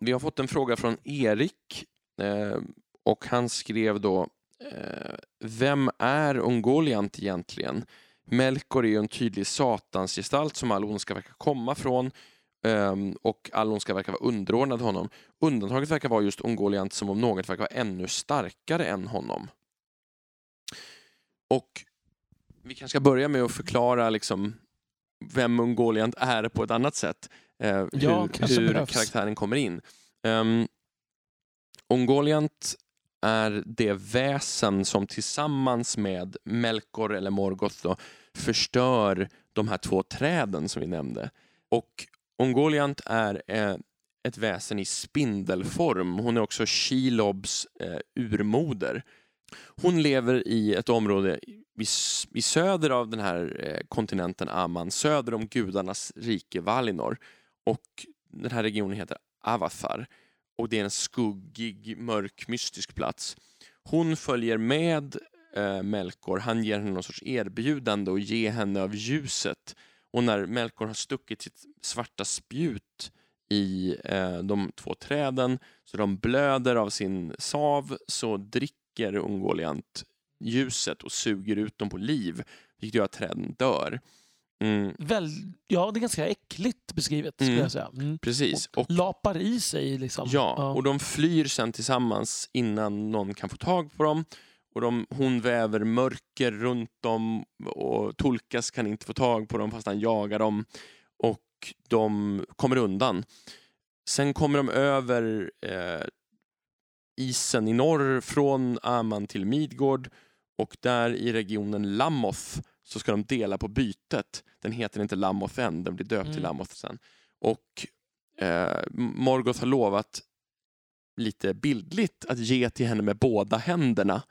Vi har fått en fråga från Erik eh, och han skrev då eh, Vem är Ungoliant egentligen? Melkor är ju en tydlig satansgestalt som all ondska verkar komma från eh, och all ondska verkar vara underordnad honom. Undantaget verkar vara just Ungoliant som om något verkar vara ännu starkare än honom. Och vi kanske ska börja med att förklara liksom vem Ungoliant är på ett annat sätt. Eh, Ja, hur hur karaktären kommer in. Um, är det väsen som tillsammans med Melkor eller Morgoth då, förstör de här två träden som vi nämnde. Och Ungoliant är eh, ett väsen i spindelform. Hon är också Shelobs eh, urmoder. Hon lever i ett område i, i söder av den här eh, kontinenten Amman, söder om gudarnas rike Valinor. Och den här regionen heter Avathar och det är en skuggig, mörk, mystisk plats. Hon följer med eh, Melkor, han ger henne någon sorts erbjudande och ger henne av ljuset. Och när Melkor har stuckit sitt svarta spjut i eh, de två träden så de blöder av sin sav så dricker Ungoliant ljuset och suger ut dem på liv, vilket gör att träden dör. Mm, Väl, ja, det är ganska äckligt beskrivet skulle Mm. jag säga. Mm. precis. Och Lapar i sig liksom. Ja, och de flyr sen tillsammans innan någon kan få tag på dem. Och de, hon väver mörker runt dem och Tolkas kan inte få tag på dem fast han jagar dem. Och de kommer undan. Sen kommer de över eh, isen i norr från Aman till Midgård och där i regionen Lamoth så ska de dela på bytet. Den heter inte Lamoth än, den blir döpt till Mm. Lamoth sen. Och eh, Morgoth har lovat lite bildligt att ge till henne med båda händerna.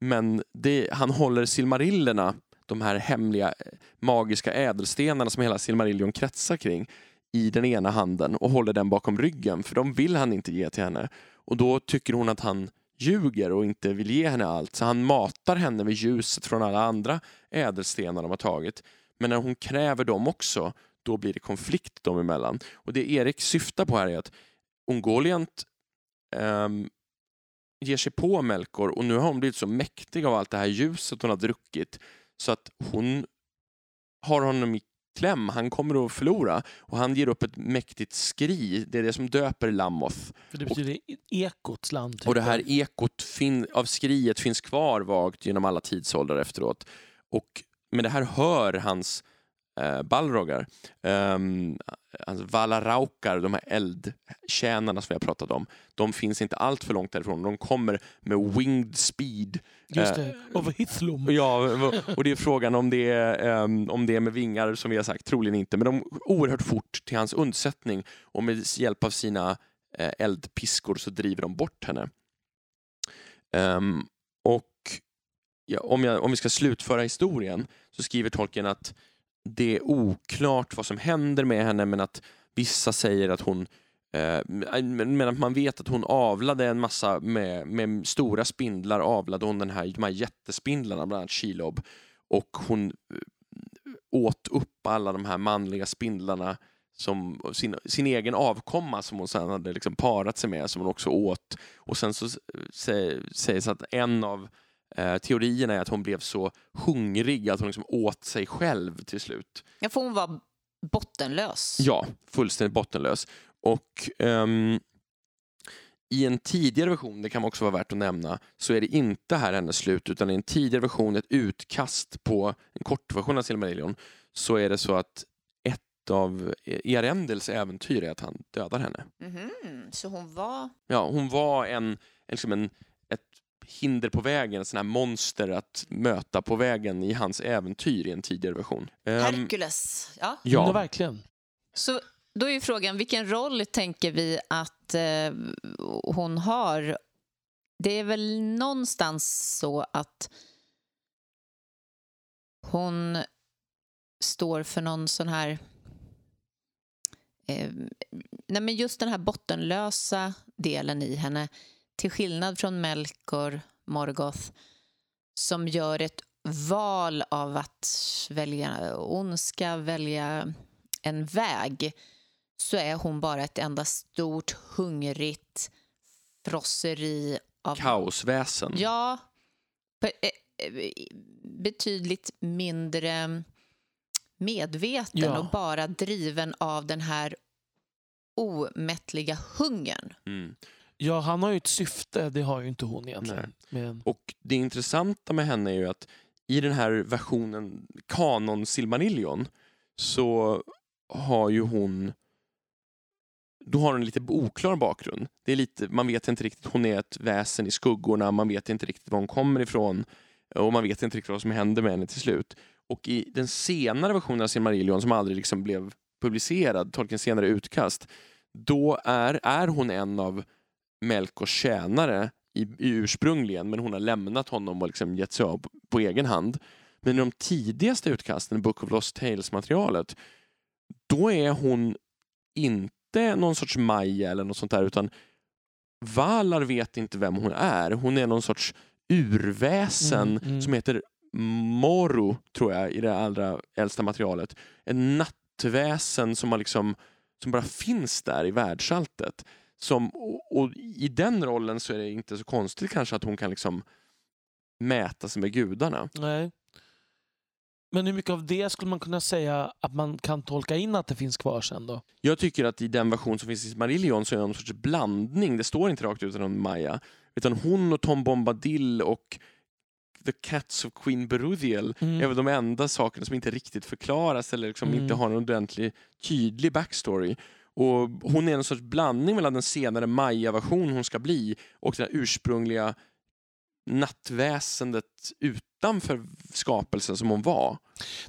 Men det, han håller silmarillerna, de här hemliga eh, magiska ädelstenarna som hela Silmarillion kretsar kring, i den ena handen och håller den bakom ryggen för de vill han inte ge till henne. Och då tycker hon att han ljuger och inte vill ge henne allt så han matar henne med ljuset från alla andra ädelstenar de har tagit. Men när hon kräver dem också, då blir det konflikt dem emellan. Och det Erik syftar på här är att Ungoliant um, ger sig på Melkor och nu har hon blivit så mäktig av allt det här ljuset hon har druckit så att hon har honom i kläm. Han kommer att förlora och han ger upp ett mäktigt skri. Det är det som döper Lamoth. För det betyder ekots land. typ. Och det här ekot fin- av skriet finns kvar vagt genom alla tidsåldrar efteråt. Och, men det här hör hans eh, Balrogar. Um, alltså Valaraukar, de här eldtjänarna som vi har pratat om, de finns inte allt för långt därifrån. De kommer med winged speed. Just Eh, det, över Hithlum. Ja, och det är frågan om det är, ehm, om det är med vingar som vi har sagt, troligen inte, men de oerhört fort till hans undsättning och med hjälp av sina eh, eldpiskor så driver de bort henne. Ehm, och ja, om, jag, om vi ska slutföra historien så skriver Tolkien att det är oklart vad som händer med henne men att vissa säger att hon eh, men att man vet att hon avlade en massa med, med stora spindlar avlade hon den här, de här jättespindlarna, bland annat Shelob och hon eh, åt upp alla de här manliga spindlarna som sin, sin egen avkomma som hon sen hade liksom parat sig med som hon också åt. Och sen så eh, sä- sägs att en av eh, teorierna är att hon blev så hungrig att hon liksom åt sig själv till slut. Ja, för hon var bottenlös. Ja, fullständigt bottenlös. Och ehm, i en tidigare version, det kan också vara värt att nämna, så är det inte här hennes slut utan i en tidigare version, ett utkast på en kortversion av Silmarillion, så är det så att ett av Earendels äventyr är att han dödar henne. Mhm, Så hon var... Ja, hon var en, liksom en, hinder på vägen, sån här monster att möta på vägen i hans äventyr i en tidigare version. Ehm, Herkules. Ja. Ja. ja, verkligen. Så då är ju frågan, vilken roll tänker vi att eh, hon har? Det är väl någonstans så att hon står för någon sån här... Eh, nej men just den här bottenlösa delen i henne till skillnad från Melkor Morgoth som gör ett val av att välja ondska, välja en väg så är hon bara ett enda stort hungrigt frosseri av... kaosväsen. Ja, eh, eh, betydligt mindre medveten Ja. och bara driven av den här omättliga hungern. Mm. Ja, han har ju ett syfte, det har ju inte hon egentligen. Men, Och det intressanta med henne är ju att i den här versionen, kanon Silmarillion, så har ju hon då har hon en lite oklar bakgrund. Det är lite, man vet inte riktigt, hon är ett väsen i skuggorna, man vet inte riktigt var hon kommer ifrån och man vet inte riktigt vad som händer med henne till slut. Och i den senare versionen av Silmarillion som aldrig liksom blev publicerad, Tolkiens senare utkast, då är, är hon en av Melkors tjänare i, i ursprungligen, men hon har lämnat honom och liksom gett sig av på, på egen hand. Men i de tidigaste utkasten, Book of Lost Tales-materialet, då är hon inte någon sorts Maja eller något sånt där, utan Valar vet inte vem hon är. Hon är någon sorts urväsen Mm, mm. som heter Moru, tror jag, i det allra äldsta materialet. En nattväsen som, har liksom, som bara finns där i världsalltet. Som, och, och I den rollen så är det inte så konstigt kanske att hon kan liksom mäta sig med gudarna. nej. Men hur mycket av det skulle man kunna säga att man kan tolka in att det finns kvar sen då? Jag tycker att i den version som finns i Marillion så är det någon sorts blandning. Det står inte rakt ut om Maja. Utan hon och Tom Bombadil och The Cats of Queen Beruthiel Mm. är väl de enda sakerna som inte riktigt förklaras eller liksom Mm. inte har en ordentlig tydlig backstory. Och hon är en sorts blandning mellan den senare Maja-version hon ska bli och det ursprungliga nattväsendet utanför skapelsen som hon var.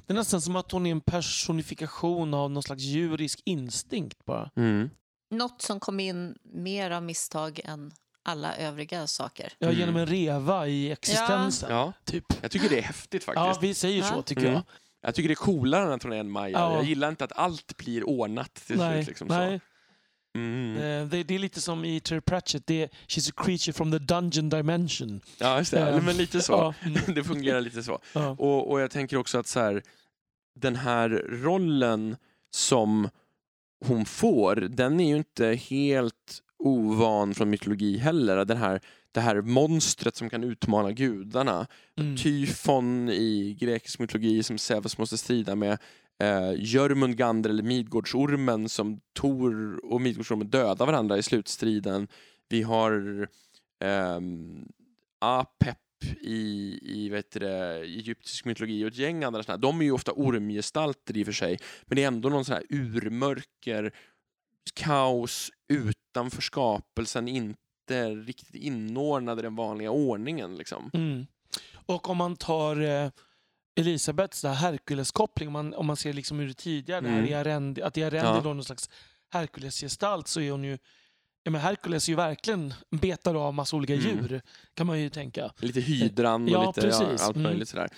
Det är nästan som att hon är en personifikation av någon slags djurisk instinkt bara. Mm. Något som kom in mer av misstag än alla övriga saker. Ja, Mm. Genom en reva i existensen. Ja, Typ. jag tycker det är häftigt faktiskt. Ja, vi säger så Ja. tycker Mm. jag. Jag tycker det är coolare att hon är en Maja. Ja. Jag gillar inte att allt blir ordnat till Nej, slut. Liksom nej. Mm. Eh, Det, det är lite som i Terry Pratchett. Det är, she's a creature from the dungeon dimension. Ja, just det. Eh, [LAUGHS] Men lite så. [LAUGHS] Mm, det fungerar lite så. ja. Och, och jag tänker också att så här, den här rollen som hon får, den är ju inte helt ovan från mytologi heller. Den här, det här monstret som kan utmana gudarna. Mm. Tyfon i grekisk mytologi som Zeus måste strida med. Eh, Jörmungandr eller Midgårdsormen som Tor och Midgårdsormen dödar varandra i slutstriden. Vi har ehm, Apep i, i vet det, egyptisk mytologi och ett gäng andra sådana. De är ju ofta ormgestalter i och för sig, men det är ändå någon sån här urmörker, kaos utanför skapelsen, inte riktigt inordnad i den vanliga ordningen. Liksom. Mm. Och om man tar eh, Elisabeths Herkules-koppling, om man, om man ser liksom hur det tidigare, Mm. Arendi, att i Arendi Ja. är då någon slags Herkules-gestalt så är hon ju Ja, men Herkules är ju verkligen betar av massa olika Mm. djur, kan man ju tänka. Lite hydran och Ja, lite precis. Ja, allt Mm. möjligt sådär.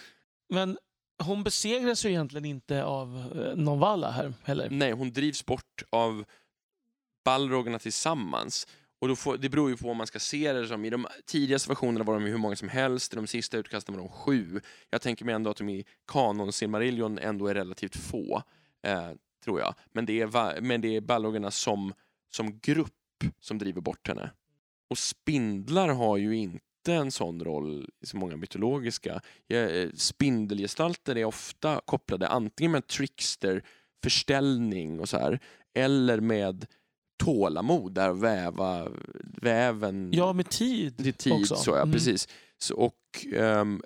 Men hon besegras ju egentligen inte av eh, någon valla här heller. Nej, hon drivs bort av balrogerna tillsammans. Och då får, det beror ju på om man ska se det som, i de tidigaste versionerna var de ju hur många som helst, i de sista utkasten var de sju. Jag tänker mig ändå att de i kanon Silmarillion ändå är relativt få, eh, tror jag. Men det är, men det är ballogerna som, som grupp som driver bort henne. Och spindlar har ju inte en sån roll i så många mytologiska. Eh, spindelgestalter är ofta kopplade antingen med trickster, förställning och så här, eller med tålamod, där väva väven Ja, med tid. till tid. också. Så, ja, Mm. precis. Så, och, ehm,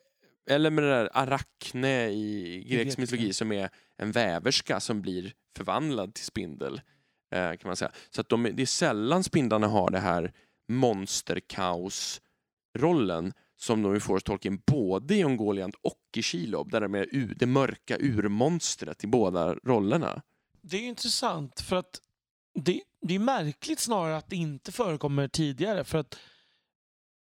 eller med det där Arachne i grekisk mytologi som är en väverska som blir förvandlad till spindel. eh, kan man säga. Så att de, det är sällan spindlarna har det här monsterkaos-rollen som de får hos Tolkien både i Ungoliant och i Shelob, där de är u- det mörka urmonstret i båda rollerna. Det är intressant för att det, det är märkligt snarare att det inte förekommer tidigare för att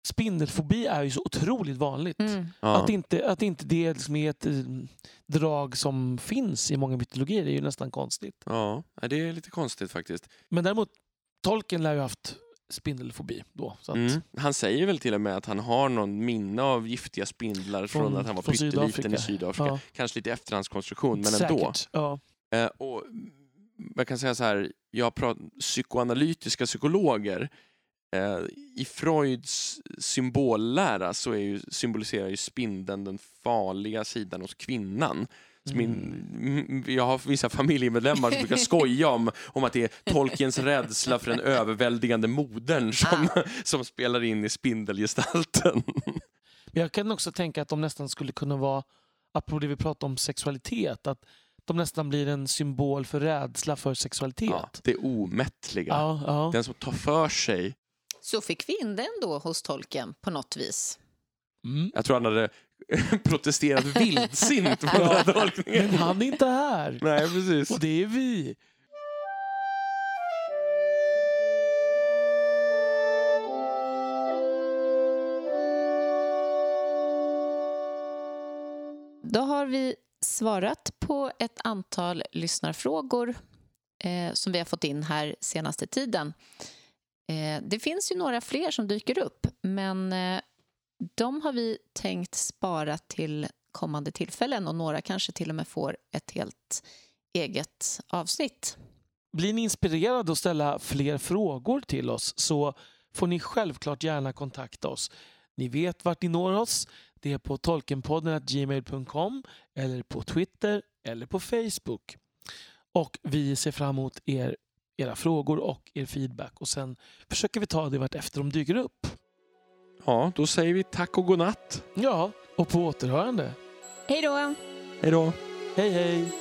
spindelfobi är ju så otroligt vanligt. Mm. Ja. Att, inte, att inte det liksom är ett eh, drag som finns i många mytologier är ju nästan konstigt. ja, det är lite konstigt faktiskt. Men däremot, Tolkien lär ju ha haft spindelfobi då. Så att, Mm. Han säger väl till och med att han har någon minne av giftiga spindlar från, Från- att han var pytteliten Sydafrika. i Sydafrika. Ja. Kanske lite efterhandskonstruktion, men ändå. Säkert. Ja. Eh, och jag kan säga så här, jag har pratat psykoanalytiska psykologer. Eh, I Freuds symbollära så är ju, symboliserar ju spindeln den farliga sidan hos kvinnan. Min, mm, jag har vissa familjemedlemmar som brukar [LAUGHS] skoja om, om att det är Tolkiens rädsla för den överväldigande modern som, [LAUGHS] som spelar in i spindelgestalten. Men jag kan också tänka att de nästan skulle kunna vara, apropå det vi pratade om sexualitet, att de nästan blir en symbol för rädsla för sexualitet. Ja, det omättliga. Ja, ja. Den som tar för sig. Så fick vi in det ändå hos tolken på något vis. Mm. Jag tror han hade [LAUGHS] protesterat [LAUGHS] vildsint på den här tolkningen. Men han är inte här. Nej, precis. Och det är vi. Då har vi svarat på ett antal lyssnarfrågor eh, som vi har fått in här senaste tiden. Eh, det finns ju några fler som dyker upp, men eh, de har vi tänkt spara till kommande tillfällen och några kanske till och med får ett helt eget avsnitt. Blir ni inspirerade att ställa fler frågor till oss så får ni självklart gärna kontakta oss. Ni vet vart ni når oss. Det är på tolkenpodden gmail.com eller på Twitter eller på Facebook. Och vi ser fram emot er, era frågor och er feedback och sen försöker vi ta det vart efter de dyker upp. Ja, då säger vi tack och godnatt. Ja, och på återhörande. Hej då! Hej då. Hej hej!